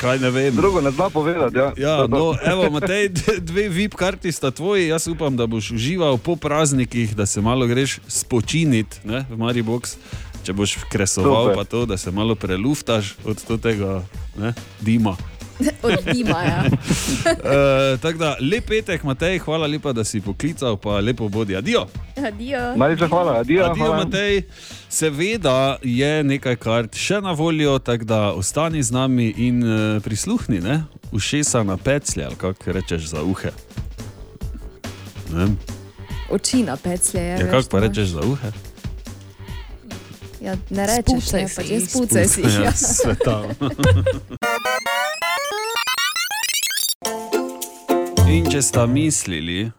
Kaj ne vem. Drugo ne zna povedati. Ja. Ja, To, to. no, evo, Matej, dve VIP karti sta tvoji, jaz upam, da boš užival po praznikih, da se malo greš spočiniti ne, v Maribox. Če boš kresoval, Super. pa to, da se malo preluftaš od tega ne, dima. Od dima, ja. Uh, tako da, lep petek, Matej, hvala lepa, da si poklical, pa lepo bodi. Adijo. Adijo. Najlepša hvala, adijo. Adijo, hvala. Matej. Seveda je nekaj kart še na voljo, tako da ostani z nami in uh, prisluhni, ne? ušesa na peclje, ali kako rečeš za uhe. Ne. Oči na peclje. Ja, ja, kako pa rečeš za uhe? Ja, ne rečeš, ne, si pač spucaj si. jih, Ja, Ja. sveta. In če sta mislili,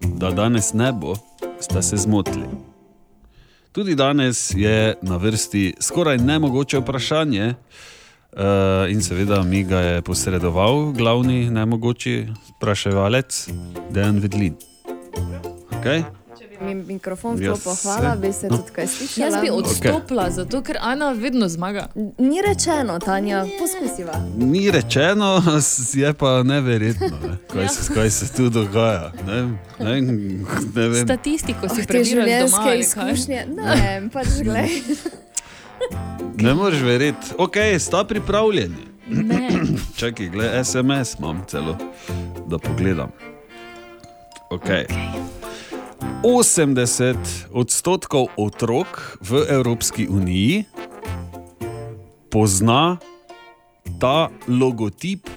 da danes ne bo, sta se zmotili. Tudi danes je na vrsti skoraj nemogoče vprašanje, uh, in seveda mi ga je posredoval glavni nemogoči vpraševalec, Dejan Vedlin. Okay? Mi mikrofon vklopo, se- hvala, bi se tudi kaj slišala. Jaz bi odstopila, okay. zato ker Ana vedno zmaga. Ni rečeno, Tanja, poskusiva. Ni rečeno, je pa neverjetno, ne? kaj, se, kaj se tu dogaja. Ne, ne, ne vem. Statistiko si Oh, te prebiraš doma. izkušnje. Ne, pač glej. Ne moreš verjeti, ok, sta pripravljeni. Ne. Čakaj, gledaj, SMS imam celo, da pogledam. Okay. 80 odstotkov otrok v Evropski uniji pozna ta logotip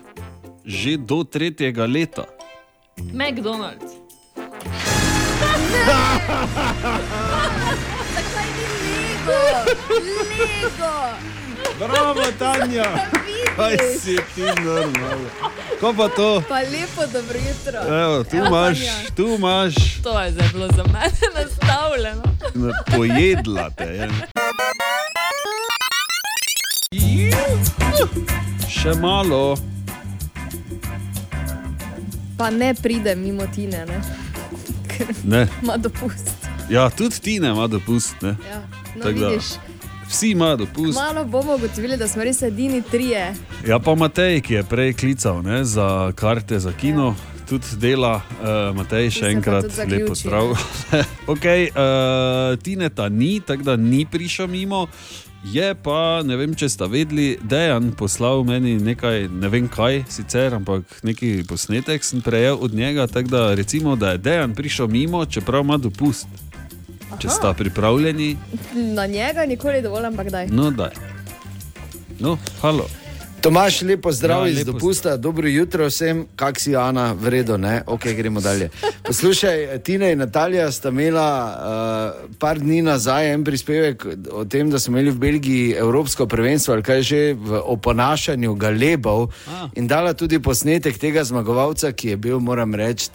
že do tretjega leta. McDonald's. Zakaj ni Lego? Lego! Bravo, Tanja! Kaj si ti normalno? Ko pa to? Pa lepo dobro jutro. Evo, tu imaš, tu imaš, To je zdaj bilo za mene nastavljeno. pojedla te je. Še malo. Pa ne pride mimo Tine, ne? Ker Ne. ima dopust. Ja, tudi ti ne ima dopust. Ne? Ja. No, Tako da, vidiš, Vsi imajo dopust. malo bomo ugotovili, da smo res edini trije. Ja, pa Matej, ki je prej klical ne, za karte za kino, tudi dela. Uh, Matej, še enkrat lepo zdrav. okay, uh, Tineta ni, tako da ni prišel mimo. Je pa, ne vem, če ste vedeli, Dejan poslal meni nekaj, ne vem kaj sicer, ampak neki posnetek sem prejel od njega. Tako da recimo, da je Dejan prišel mimo, čeprav ima dopust. Če Aha. sta pripravljeni, Na njega nikoli dovolj, ampak daj. no daj. No, halo. Tomaš, lepo zdrav Ja, iz lepo dopusta, dobro jutro vsem, kak si Ana, vredo, ne? Ok, gremo dalje. Poslušaj, Tina in Natalija sta imela uh, par dni nazaj en prispevek o tem, da smo imeli v Belgiji Evropsko prvenstvo ali kaj že v oponašanju galebov in dala tudi posnetek tega zmagovalca, ki je bil, moram reči,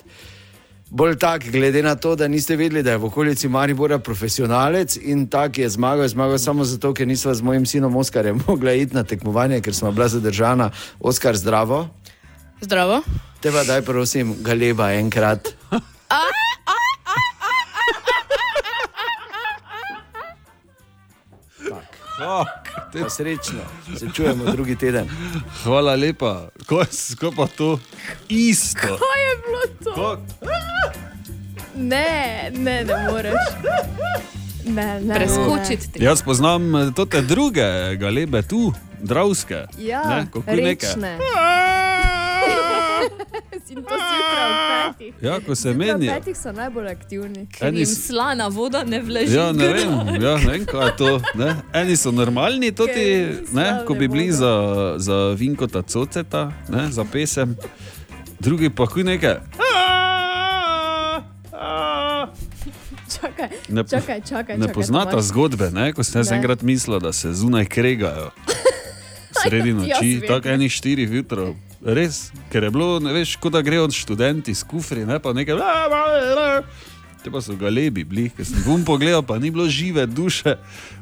bolj tak, glede na to, da niste vedeli, da je v okolici Maribora profesionalec in tak je zmagal, je zmagal samo zato, ker nisva z mojim sinom Oskarjem mogla iti na tekmovanje, ker smo bila zadržana. Oskar, zdravo. Zdravo. Te pa daj, prosim, galeba enkrat. Pa srečno, se čujemo drugi teden. Hvala lepa, ko, ko pa to isto. Kaj je bilo to? Ko, Ne, ne, ne moreš. Ne, ne. Preskočiti jaz poznam eh, te druge galebe tu, dravske. Ja, ne, kako neke. rečne. In to si jutra ob petih. Ja, ko se Zjutraj ob menijo. petih so najbolj aktivni. Ker Eni jim slana voda ne vleži. Ja, ne vem, ja, ne vem, kaj je to. Ne? Eni so normalni, toti, Ker ne, ko bi bili vode. za, za Vinkota Coceta, ne, za pesem, drugi pa huj nekaj. Čakaj, Ne, čakaj, čakaj. ne čakaj, poznata Tomaž. zgodbe, ne? ko sem jaz enkrat mislil, da se zunaj kregajo. Sredi noči, tako enih štirih jutrov. Res, ker je bilo, ne veš, kot da grejo študenti s kufri, ne pa nekaj. Te pa so galebi bili, ker sem vum pogledal, pa ni bilo žive duše,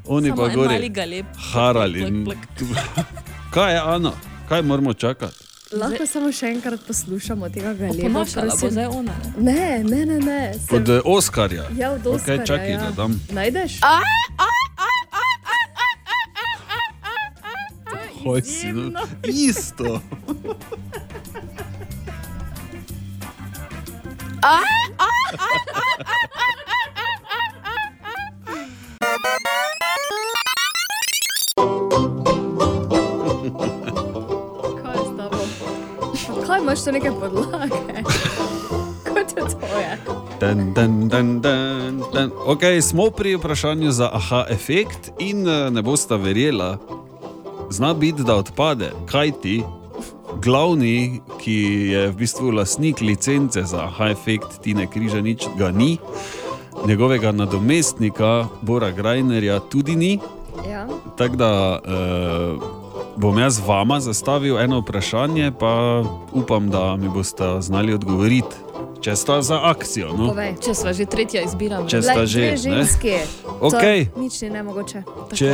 oni Samo pa gori. galeb. Harali. Plak, plak, Kaj je, Ana, kaj moramo čakati? Lahko samo še enkrat poslušamo tega galeba. Oponašala bo prosim? zdaj ona, Ne, ne, ne. ne. Se- Od eh, Oskarja. Ja, od Oskarja. čakaj, ja. da dam. Najdeš? Hoj si, no. Isto. Je s tabo? Pa Kaj imaš tu neke podlage? Kot je tvoje? Dan, dan, dan, dan, dan. Okay, smo pri vprašanju za aha efekt in eh, ne boste verjela, zna biti, da odpade. Kaj ti, glavni, ki je v bistvu lastnik licence za aha efekt, Tine Križanič, ga ni, njegovega nadomestnika Bora Grajnerja tudi ni. Ja. Tako da eh, bom jaz vama zastavil eno vprašanje, pa upam, da mi boste znali odgovoriti, če sta za akcijo. No? Povej. Če sva že tretja izbira. Če sta Glej, že, ne? ženski. To Okej. Nič ni nemogoče. Če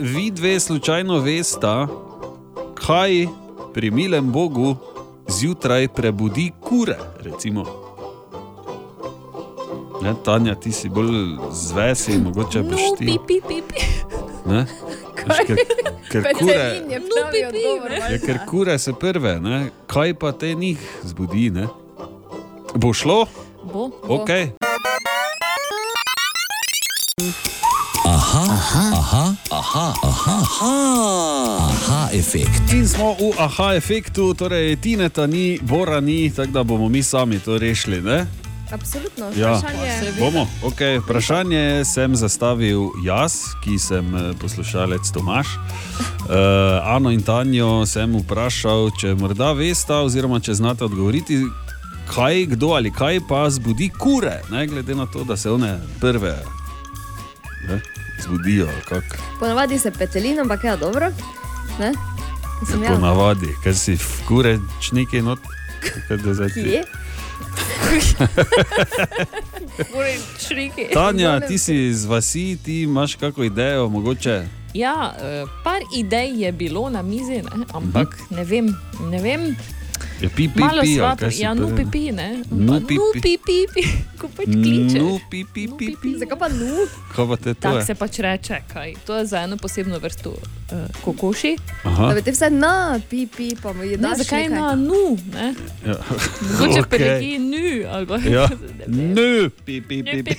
vi dve slučajno veste, kaj pri milem Bogu zjutraj prebudi kure, recimo. Ne, Tanja, ti si bolj zvesi, mogoče boš No, ti. pipi, pipi. Ne? Veš, ker, ker kure, Petelin je pravi odgovor. ja, ker kure se prve, ne? kaj pa te njih zbudi. Ne? Bo šlo? Bo. Ok. Aha, aha, aha, aha, aha, aha, aha efekt. In smo v aha efektu, torej Tineta ni, Bora ni, tako da bomo mi sami to rešili. Ne? Absolutno. Ja, Vprašanje- bomo. Okay. Vprašanje sem zastavil jaz, ki sem eh, poslušalec Tomaš. Uh, Ano in Tanjo sem vprašal, če morda veste, oziroma če znate odgovoriti, kaj, kdo ali kaj pa zbudi kure, ne, glede na to, da se one prve ne, zbudijo. Ponavadi se petelin, ampak je dobro. Ne? Sem ja. Ponavadi, ker si v kurečniki not. kaj da zdaj ti-. Tanja, ti si iz vasi, ti imaš kako idejo, mogoče. Ja, eh, par idej je bilo na mizi, ne? ampak ne vem. Ne vem. Je pi, pi, Malo pi, si ja, nu prvi? pipi, ne. Nu, pi, pi. pipi, pi, ko pač kliče. Nu, pi, pi, pi, pi. Zakaj pa nu? Kaj pa te to Tako se pač reče, kaj. To je za eno posebno vrsto uh, kokoši. Aha. Da bi te vse na, pi, pi, pa mu je Ne, daš zakaj nekaj. na nu? Ne? Ja. Mogoče okay. nu ali pa Ja, nu, pi, pi, pi, pi.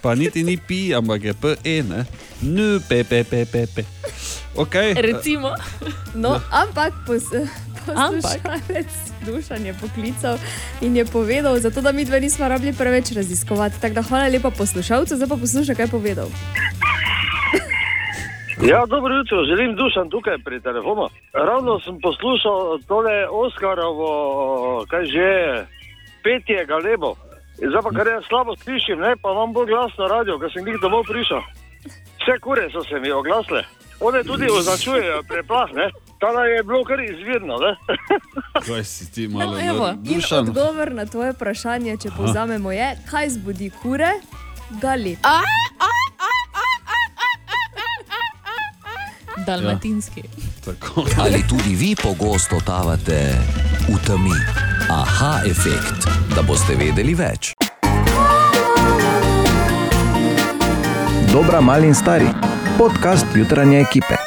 Pa niti ni pi, ampak je p, e, ne. Nu, pe, pe, pe, pe, pe. Okay. Recimo. No, ampak pos, poslušalec Dušan je poklical in je povedal, zato da mi dve nismo rabili preveč raziskovati. Tako da hvala lepa poslušalcu, zdaj pa poslušaj, kaj je povedal. Ja, dobro jutro, želim dušan tukaj pri telefonu. Ravno sem poslušal tole Oskarovo, kaj že je, petje galebo. Zdaj pa kar jaz slabo slišim, ne, pa imam bolj glasno radio, ker sem jih domov prišel. Vse kure so se mi oglasile. One tudi označujejo preplah, ne. Tala je bilo kar izvirno. Kaj si ti No, malo evo, in Dušan? odgovor na tvoje vprašanje, če Aha. povzamemo, je, kaj zbudi kure, gali. Dalmatinski. Tako. Ali tudi vi pogosto totavate v temi? Aha, efekt, da boste vedeli več. Dobra, mali in stari. Podcast jutranje ekipe.